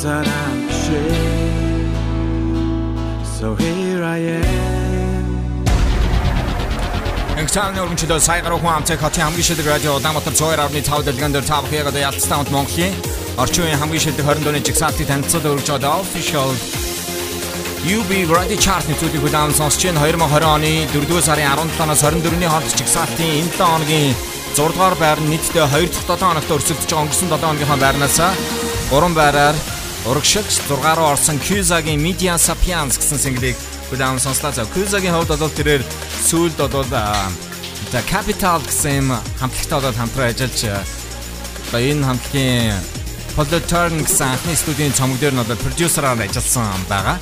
ганцаараа бишээ So here I am. Ангтааны өргөнчлөө сая гаруй хүн амцэг хотын хамгийн шилдэг радио Улаанбаатар 102.5 дэлгэн дээр тав хягаад ялцсан хамт Монголын орчин үеийн хамгийн шилдэг 20 дууны жигсаалтыг танилцуулж өргөж байгаа official UB Radio Chart-ны зүйлийг удаан сонсч байна. 2020 оны 4-р сарын 17-наас 24-ний хооронд жигсаалтын энэ 7 хоногийн 6 дугаар байр нь нийтдээ 2 дахь 7 хоногт өрсөлдөж байгаа өнгөрсөн 7 хоногийнхаа байрнаас 3 байраар урагшилж 6 руу орсон Kyuza-гийн Media Sapiens гэсэн single-ийг удаан сонслоо. За Kyuza-гийн хувьд бол тэрээр сүүлд бол The Capital гэсэн хамтлагтай болоод хамтран ажиллаж одоо энэ хамтлагийн Polyturn гэсэн анхны студийн цомог дээр нь бол продюсераар ажилласан байгаа.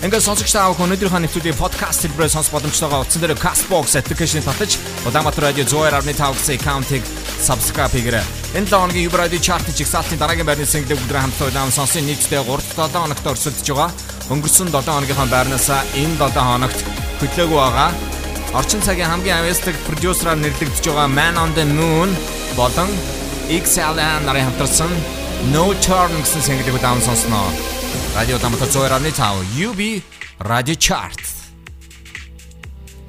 Ингээд сонсогч та бүхэн өнөөдрийнхөө нэвтрүүлгийн подкаст хэлбэрээр сонсох боломжтойгоо утсан дээр Castbox application-ийг татаж Улаанбаатар радио 102.5 гэсэн аккаунтыг subscribe хийгээрэй. Энэ лооногийн Uber Radio chart жигсаалтын дараагийн байрны single бүдрэ хамтдаа удаан сонсын нийтдээ 3-7 хоногт өрсөлдөж байгаа. Өнгөрсөн 7 хоногийнхаа байрнаас энэ 7 хоногт хөтлөөгүй байгаа. Орчин цагийн хамгийн авьяастай продюсераар нэрлэгдэж байгаа Man on the Moon болон XLN нарын хамтарсан No Turn гэсэн single-ийг удаан сонсноо. Радио Тамата 102.5 UB Radio Chart.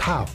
Тав.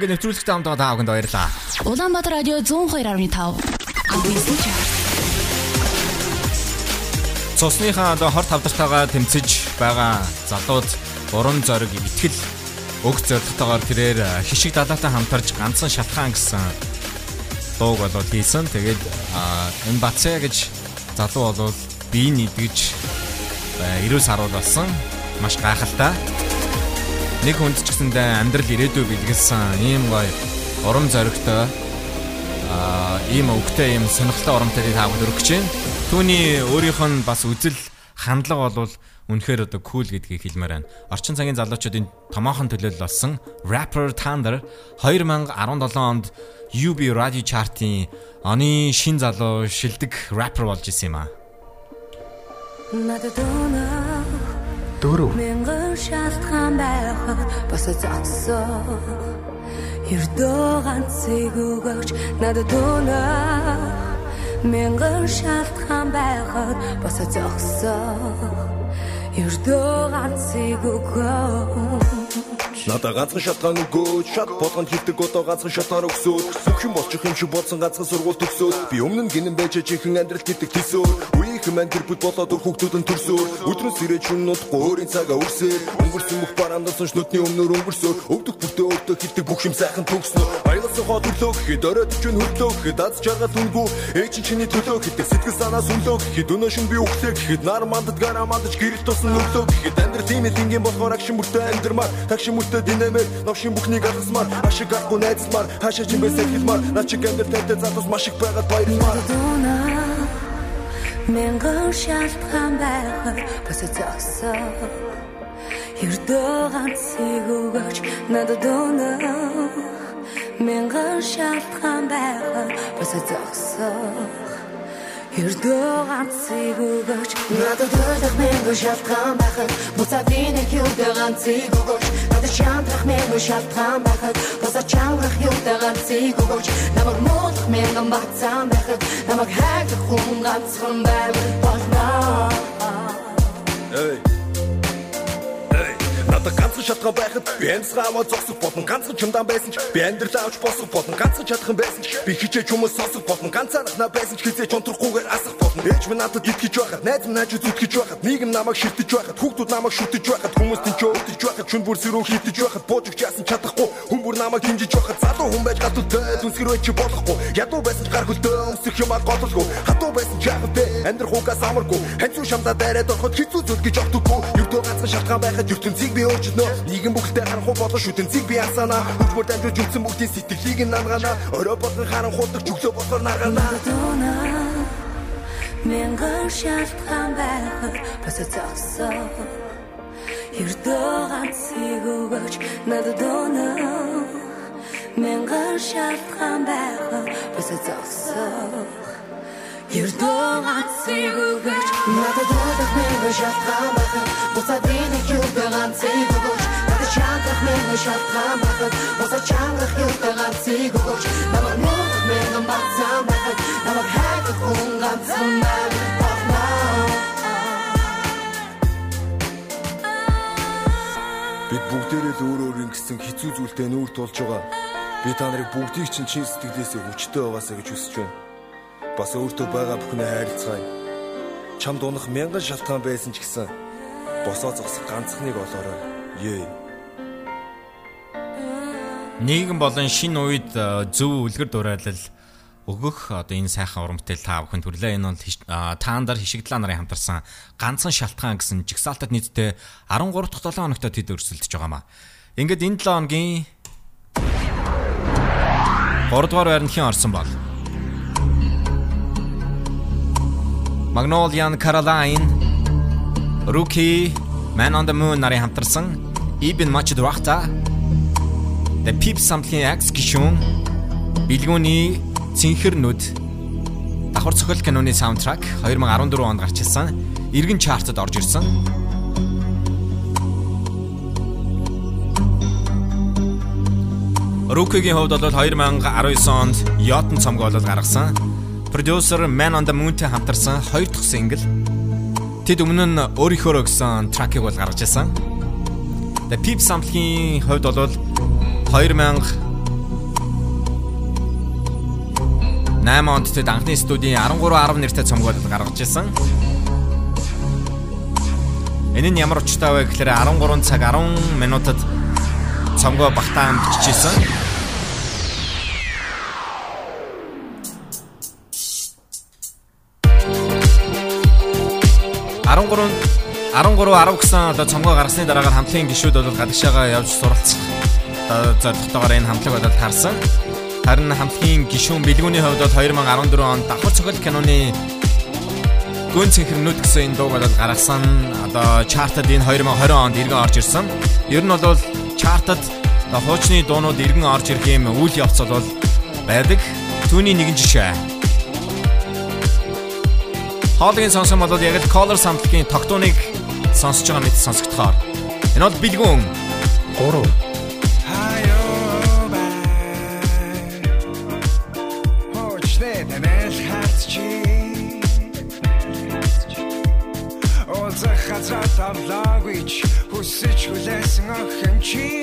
Ингээд нэвтрүүлэгт хамт байгаа та бүхэнд баярлалаа. Улаанбаатар радио 102.5 Агвисэн чарт. Цусныхаа одоо хорт тавдартайгаа тэмцэж байгаа залууд урам зориг итгэл өг зоригтойгоор тэрээр хишиг далаатай хамтарж ганцхан шатхаан гэсэн дууг болоод хийсэн. Тэгээд энэ Бацаа гэж залуу болвол бие нэгдэж эрүүл саруул болсон. Маш гайхалтай. Нэг хүнд ч гэсэндээ амьдрал ирээдүй бэлгэлсэн ийм гоё урам зоригтой аа ийм өвгтэй ийм сонирхолтой урамтай та бүхэн өргөж байна. Түүний өөрийнх нь бас үзэл хандлага бол үнэхээр одоо кул гэдгийг хэлмээр байна. Орчин цагийн залуучуудын томоохон төлөөлөл болсон Rapper Thunder 2017 онд UB Radio Chart-ийн оны шин залуу шилдэг rapper болж исэн юм аа. Надад өнөө Дөрөв. Мянган шалтгаан байхад бас зогсоо Ердөө ганцыг өгөөч надад өнөө Мянган шалтгаан байхад бас зогсоо Ердөө ганцыг өгөөч Надаа ганцхан шатгаан өгөөд шат болгонд хилдэг одоо ганцхан шатаар өгсөөд. Бүх юм болчих юм шиг болсон ганцхан сургууль төгсөөд би өмнө нь гинэн байж чихэн амьдрал гэдэг төсөөр Үеийнхэн мань гэр бүл болоод өр хүүхдүүд нь төрсөөр. Өдрөн сэрэж шүннүүд гоорын цагаа үрсээр Өнгөрсөн бүх бараандсан шнүтний өмнөр өнгөрсөөр. Өвдөх бүртээ өөртөө хилдэг бүх юм сайхан төгснө. Аялсан хоо төрлөө гэхэд оройд ч хөртлөө гэхэд аз жаргал үнгүй Ээж чинь чиний төлөө гэдэг сэтгэл санаа сүнлөө гэхэд өнөө шин би үхлээ гэхэд нар мандад гараа мандаж гэрэл тусан өглөө гэхэд амьдрал тийм л ингийн болохоор агшин бүртээ амьдрмаар тагшин бүртээ динэмэр новшин бүхнийг алгасмаар ашиг авахгүй найзсмаар хаашаа чимээсээ хэлмаар наа чиг амьдрал тавтай залуус маш их байгаад баярмаар Мянган шалтгаан байхад бас зогсоо Ердөө ганцыг өгөөч надад өнөө Мянган шалтгаан байхад бас зогсоо Ердөө ганцыг өгөөч. Надад өдөх мянган шалтгаан байхад буцаад нэг юутай ганцыг өгөөч. Надад чандрах мянган шалтгаан байхад буцаад чандрах юутай ганцыг өгөөч. Намайг муулах мянган бацаан байхад намайг хайх хүн ганцхан байвал болно. Эй Надад ганцхан шатгаан байхад би амьсгаамаа зогсох болно ганцхан чамдан байсан ч би амьдрал авч босох болно ганцхан чадхан байсан ч би хичээж хүмүүс сонсох болно ганцаархнаа байсан ч хизээж онтрохгүйгээр асах болно ээж минь надад итгэж байхад найз минь найж зүтгэж байхад нийгэм намайг шилтэж байхад хүүхдүүд намайг шүтэж байхад хүмүүс тэн ч өвдөж байхад шүн бүр сэрүү хитэж байхад буужигч яасан чадахгүй хүн бүр намайг хэмжиж байхад залуу хүн байж гатуутай дүнсгэр байж болохгүй ядуу байсан ч гар хөлтөө өмсөх юм аа гололгүй хатуу байсан ч яах вэ? Амьдрах угаас амаргүй ханцуу шамдаа дайраад ороход хизүү зүл гэж огтдоггүй ердөө ганцхан шалтгаан байхад ертөнцийг би өөрчнөө нийгэм бүхэлдээ харанхуй болон шүтэнцийг би асаана. Хөдөлмөр дамжуулж үлдсэн бүгдийн сэтгэлийг нь нангаана орой болгон харанхуудаг чөглөө болохоор наргаана Мянган шалтгаан байхад бас зогсоо. Ердөө ганцыг өгөөч надад өнөө Мянган шалтгаан байхад бас зогсоо Ердөө ганцыг өгөөч Надад өдөх мянган шалтгаан байхад буцаад нэг юутай ганцыг өгөөч Надад чандрах мянган шалтгаан байхад буцаад чандрах юутай ганцыг өгөөч Намайг муулах мянган бацаан байхад намайг хайх хүн ганцхан байвал болно Бид бүгдээрээ л өөр өөр ингэсэн хэцүү зүйлтэй нүүр тулж байгаа. Би та нарыг бүгдийг чинь чин сэтгэлээсээ хүчтэй байгаасаа гэж хүсэж байна. Бас өөртөө байгаа бүхнээ хайрлцгаая. Чамд унах мянган шалтгаан байсан ч гэсэн босоо зогсох ганцхныг олоорой. Ее. Нийгэм болон шин үед зөв үлгэр дуурайлал өгөх одоо энэ сайхан урамтай та бүхэн төрлөө энэ бол таандар хишигдлаа нарын хамтарсан ганцхан шалтгаан гэсэн жигсаалтад нийтдээ 13 дахь 7 хоногт тэд өрсөлдөж байгаамаа. Ингээд энэ 7 хоногийн 3 дугаар байрныхын орсон бол Magnolia Caroline Rookie Man on the Moon нарын хамтарсан Ibn Machid Wachta The Peep Something X гişүүн Билгүүний Цинхэр нүд давхар цохол киноны саундтрак 2014 онд гарч ирсэн. Иргэн чартад орж ирсэн. Рукигийн хувьд бол 2019 онд Yotn цомгоо бол гаргасан. Продюсер Man on the Moon-тэй хамтарсан хоёр дахь сингл. Тэд өмнө нь өөрийнхөө гэсэн тракийг бол гаргаж ирсэн. The Peep Something-ийн хувьд бол 2000 8 онд тэд анхны студийн 13.10 нэртэй цомгоо гаргаж ирсэн. Энэ нь ямар учиртай вэ гэхээр 13 цаг 10 минутад цомгоо багтаан бичижсэн. 13 10 гэсэн одоо цомгоо гаргасны дараагаар хамтлагийн гишүүд бол гадагшаага явж суралцах одоо зорилготойгоор энэ хамтлаг болоод харсан. Харин хамтлагийн гишүүн бэлгүүний хувьд бол 2014 онд давхар цохол киноны гүн цэнхэрнүүд гэсэн энэ дууг болоод гаргасан. Одоо чартад энэ 2020 онд иргэн орж ирсэн. Ер нь бол чартад хуучны дуунууд иргэн орж ирэх юм үйл явц бол байдаг. Түүний нэгэн жишээ. Хоолойн сонсон бол яг л Color самтлагийн тогтооныг сонсож байгаа мэт сонсогдохоор. Энэ бол бэлгүүн 3 Очнэ танаас хатчи Оза хазра тавлагич хүсэж хүлээсэн охин чимэн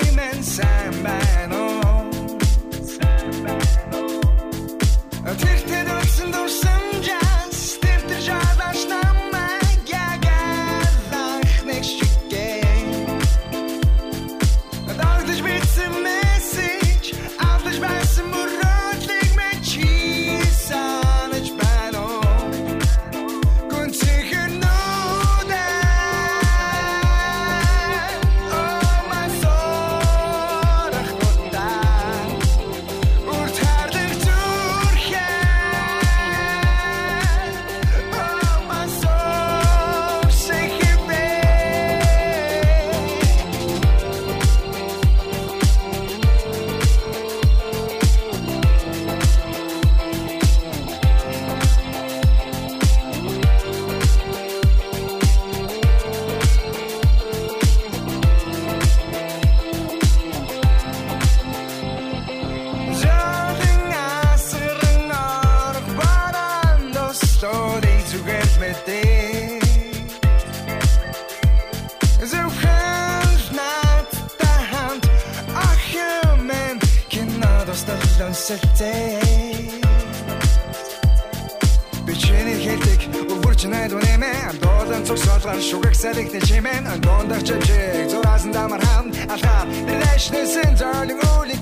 сэлэгтэй чимэн Дондах чэвчэг зураасан дамар хам Алхаар нэлэшнэсэн зөөлөг үлий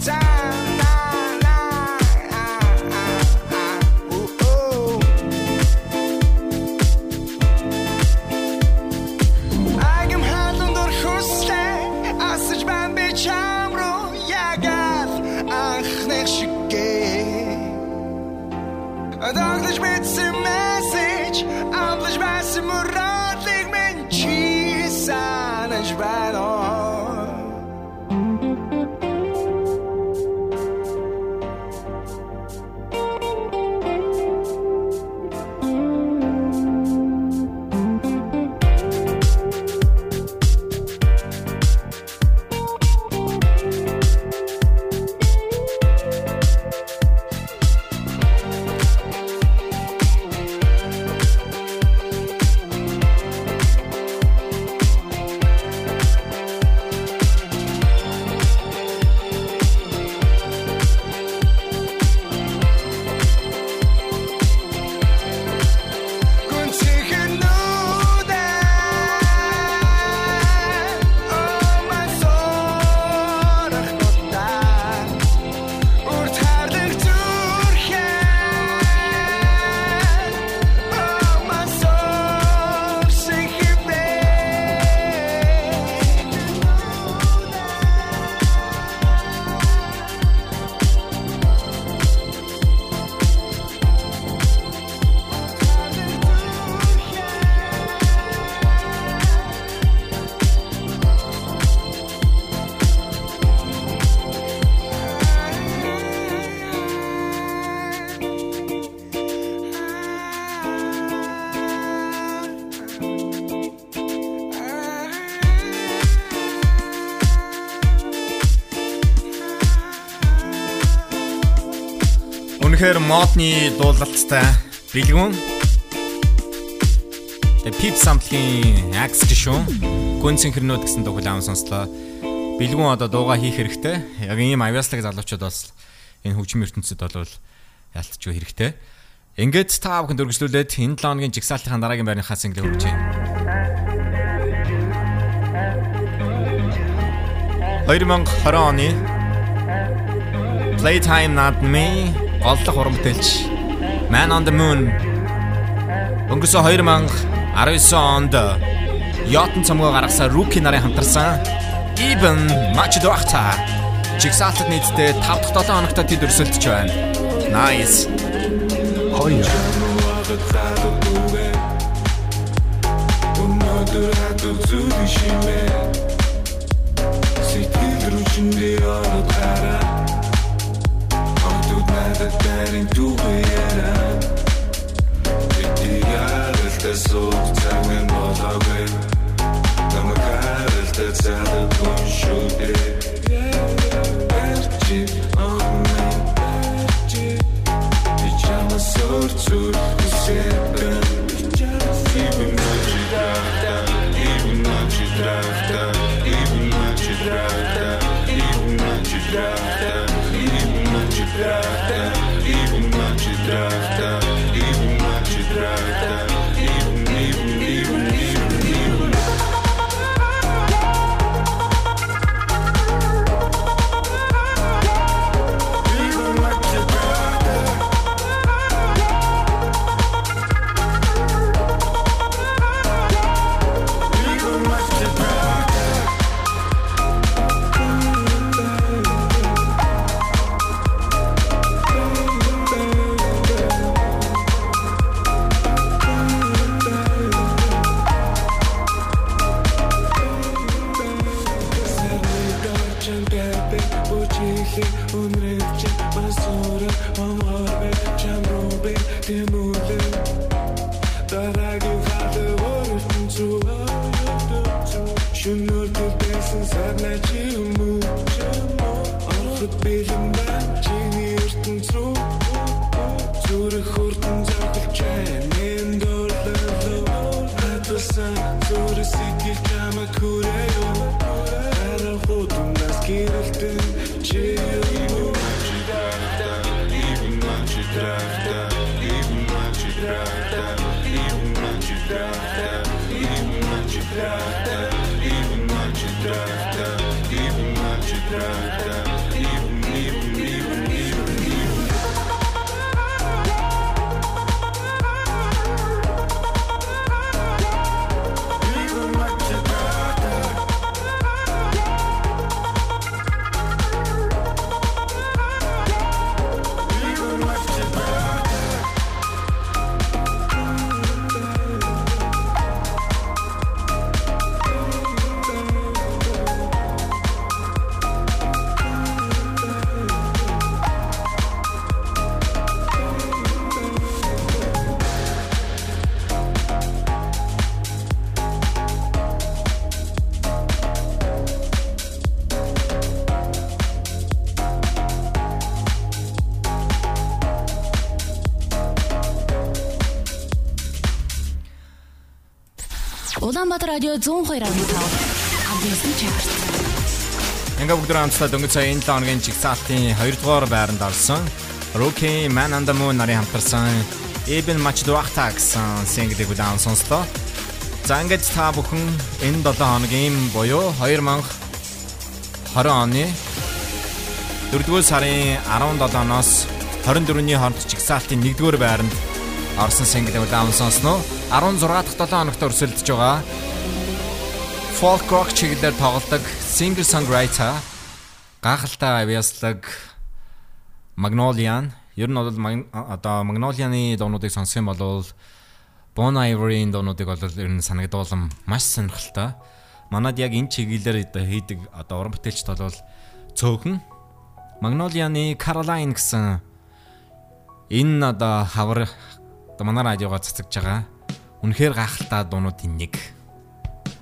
модны дуулалттай бэлгүүн. The Pip самтлагийн Axe гişүүн гүн цэнхэрнүүд гэсэн дуу хүлээм сонслоо. Бэлгүүн одоо дууга хийх хэрэгтэй. Яг ийм авьяаслаг залуучууд бас энэ хөгжим ертөнцид бол ялтч хэрэгтэй. Ингээд та бүхэнд өргөжлүүлээд энэ 7 хоногийн жигсаалтын дараагийн байрныхаа single хөгжиж байна. 2020 оны Playtime Not Me голлох уран бүтээлч Man on the Moon өнгөрсөн 2019 онд Yacht цомгоо гаргасан Rookie нарын хамтарсан Even Much Doachta. Чигсаалтад нийтдээ 5 дахь 7 хоногт тэд өрсөлдөж байна. Nice. Хоёр. Өнөөдөр хатуу зүрх шимээ Сэтгэл рүү чиндээ Улаанбаатар радио 102.5 Адресын чарт. Ингээ бүгд хамтдаа дөнгөж сая энэ 7 хоногийн чигсаалтын 2 дугаар байранд орсон. Rookie Man and the Moon нарын хамтарсан Eben гэсэн single-ийг удаан сонслоо. За ингээд та бүхэн энэ 7 хоногийн буюу 2020 оны 4-р сарын 17-ноос 24-ний хооронд чигсаалтын 1-р байранд орсон single-ийг удаан сонсноо. 16 дахь 7 хоногт өрсөлдөж байгаа. Folk rock чиглэлээр тоглодог singer songwriter гахалтай авьяаслаг Magnolian. Ер нь бол одоо Magnolian-ы дуунуудыг сонсох юм бол Bon Ivory-ийн дуунуудыг бол ер нь санагдуулам маш сонирхолтой. Манад яг энэ чиглэлээр хийдэг одоо уран бүтээлчд бол цөөхөн Magnolian-ы Caroline гэсэн энэ одоо хавар одоо манай радиогоо цацагж байгаа. Үнэхээр гахалтай дуунуудын нэг.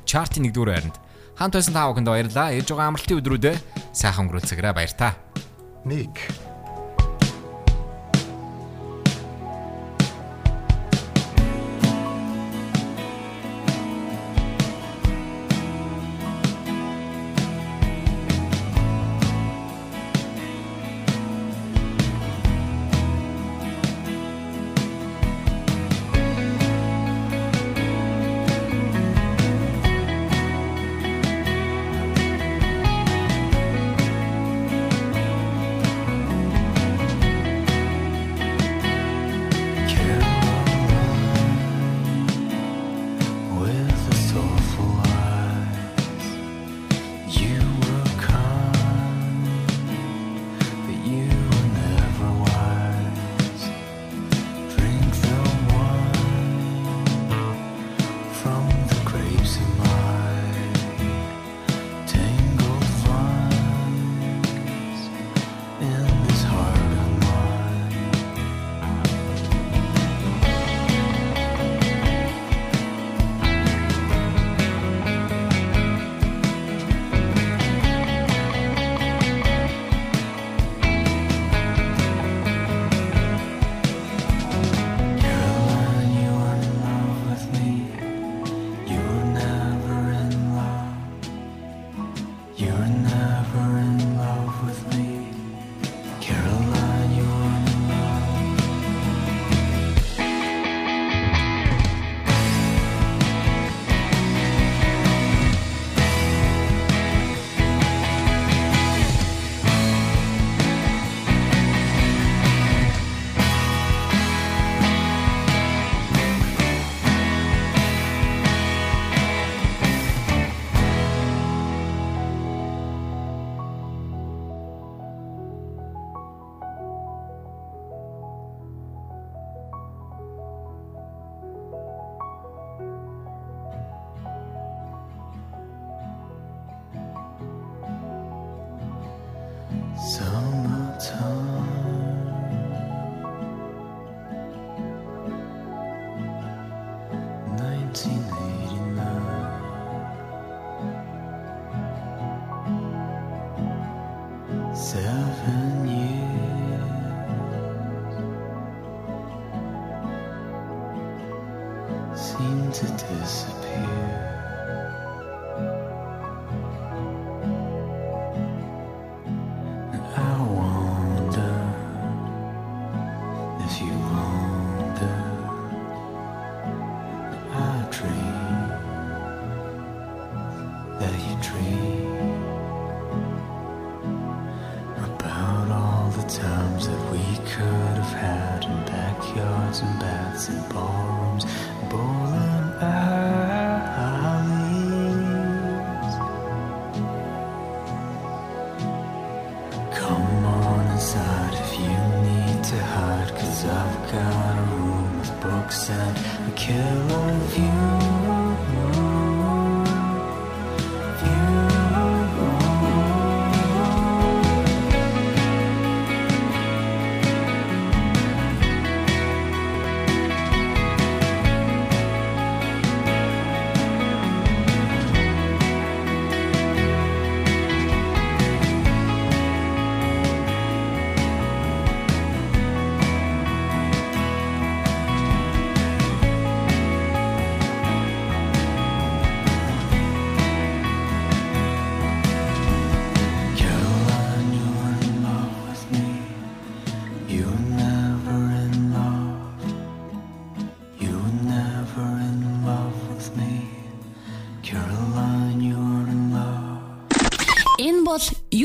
Чартын 1-р байранд хамт байсан та бүхэнд баярлалаа. Ирж байгаа амралтын өдрүүдэд сайхан өнгөрүүлцгээрэй баяр та. 1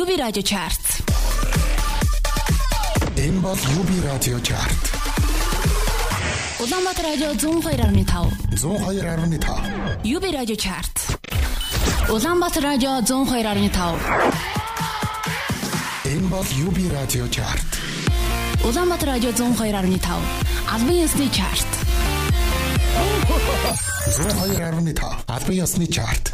Ruby Radio Chart. Энэ бол Ruby Radio Chart. Улаанбаатар радио 102.5. 102.5. UB Radio Chart. Улаанбаатар радио 102.5. Энэ бол UB Radio Chart. Улаанбаатар радио 102.5. Албан ёсны чарт. 102.5. Албан ёсны чарт.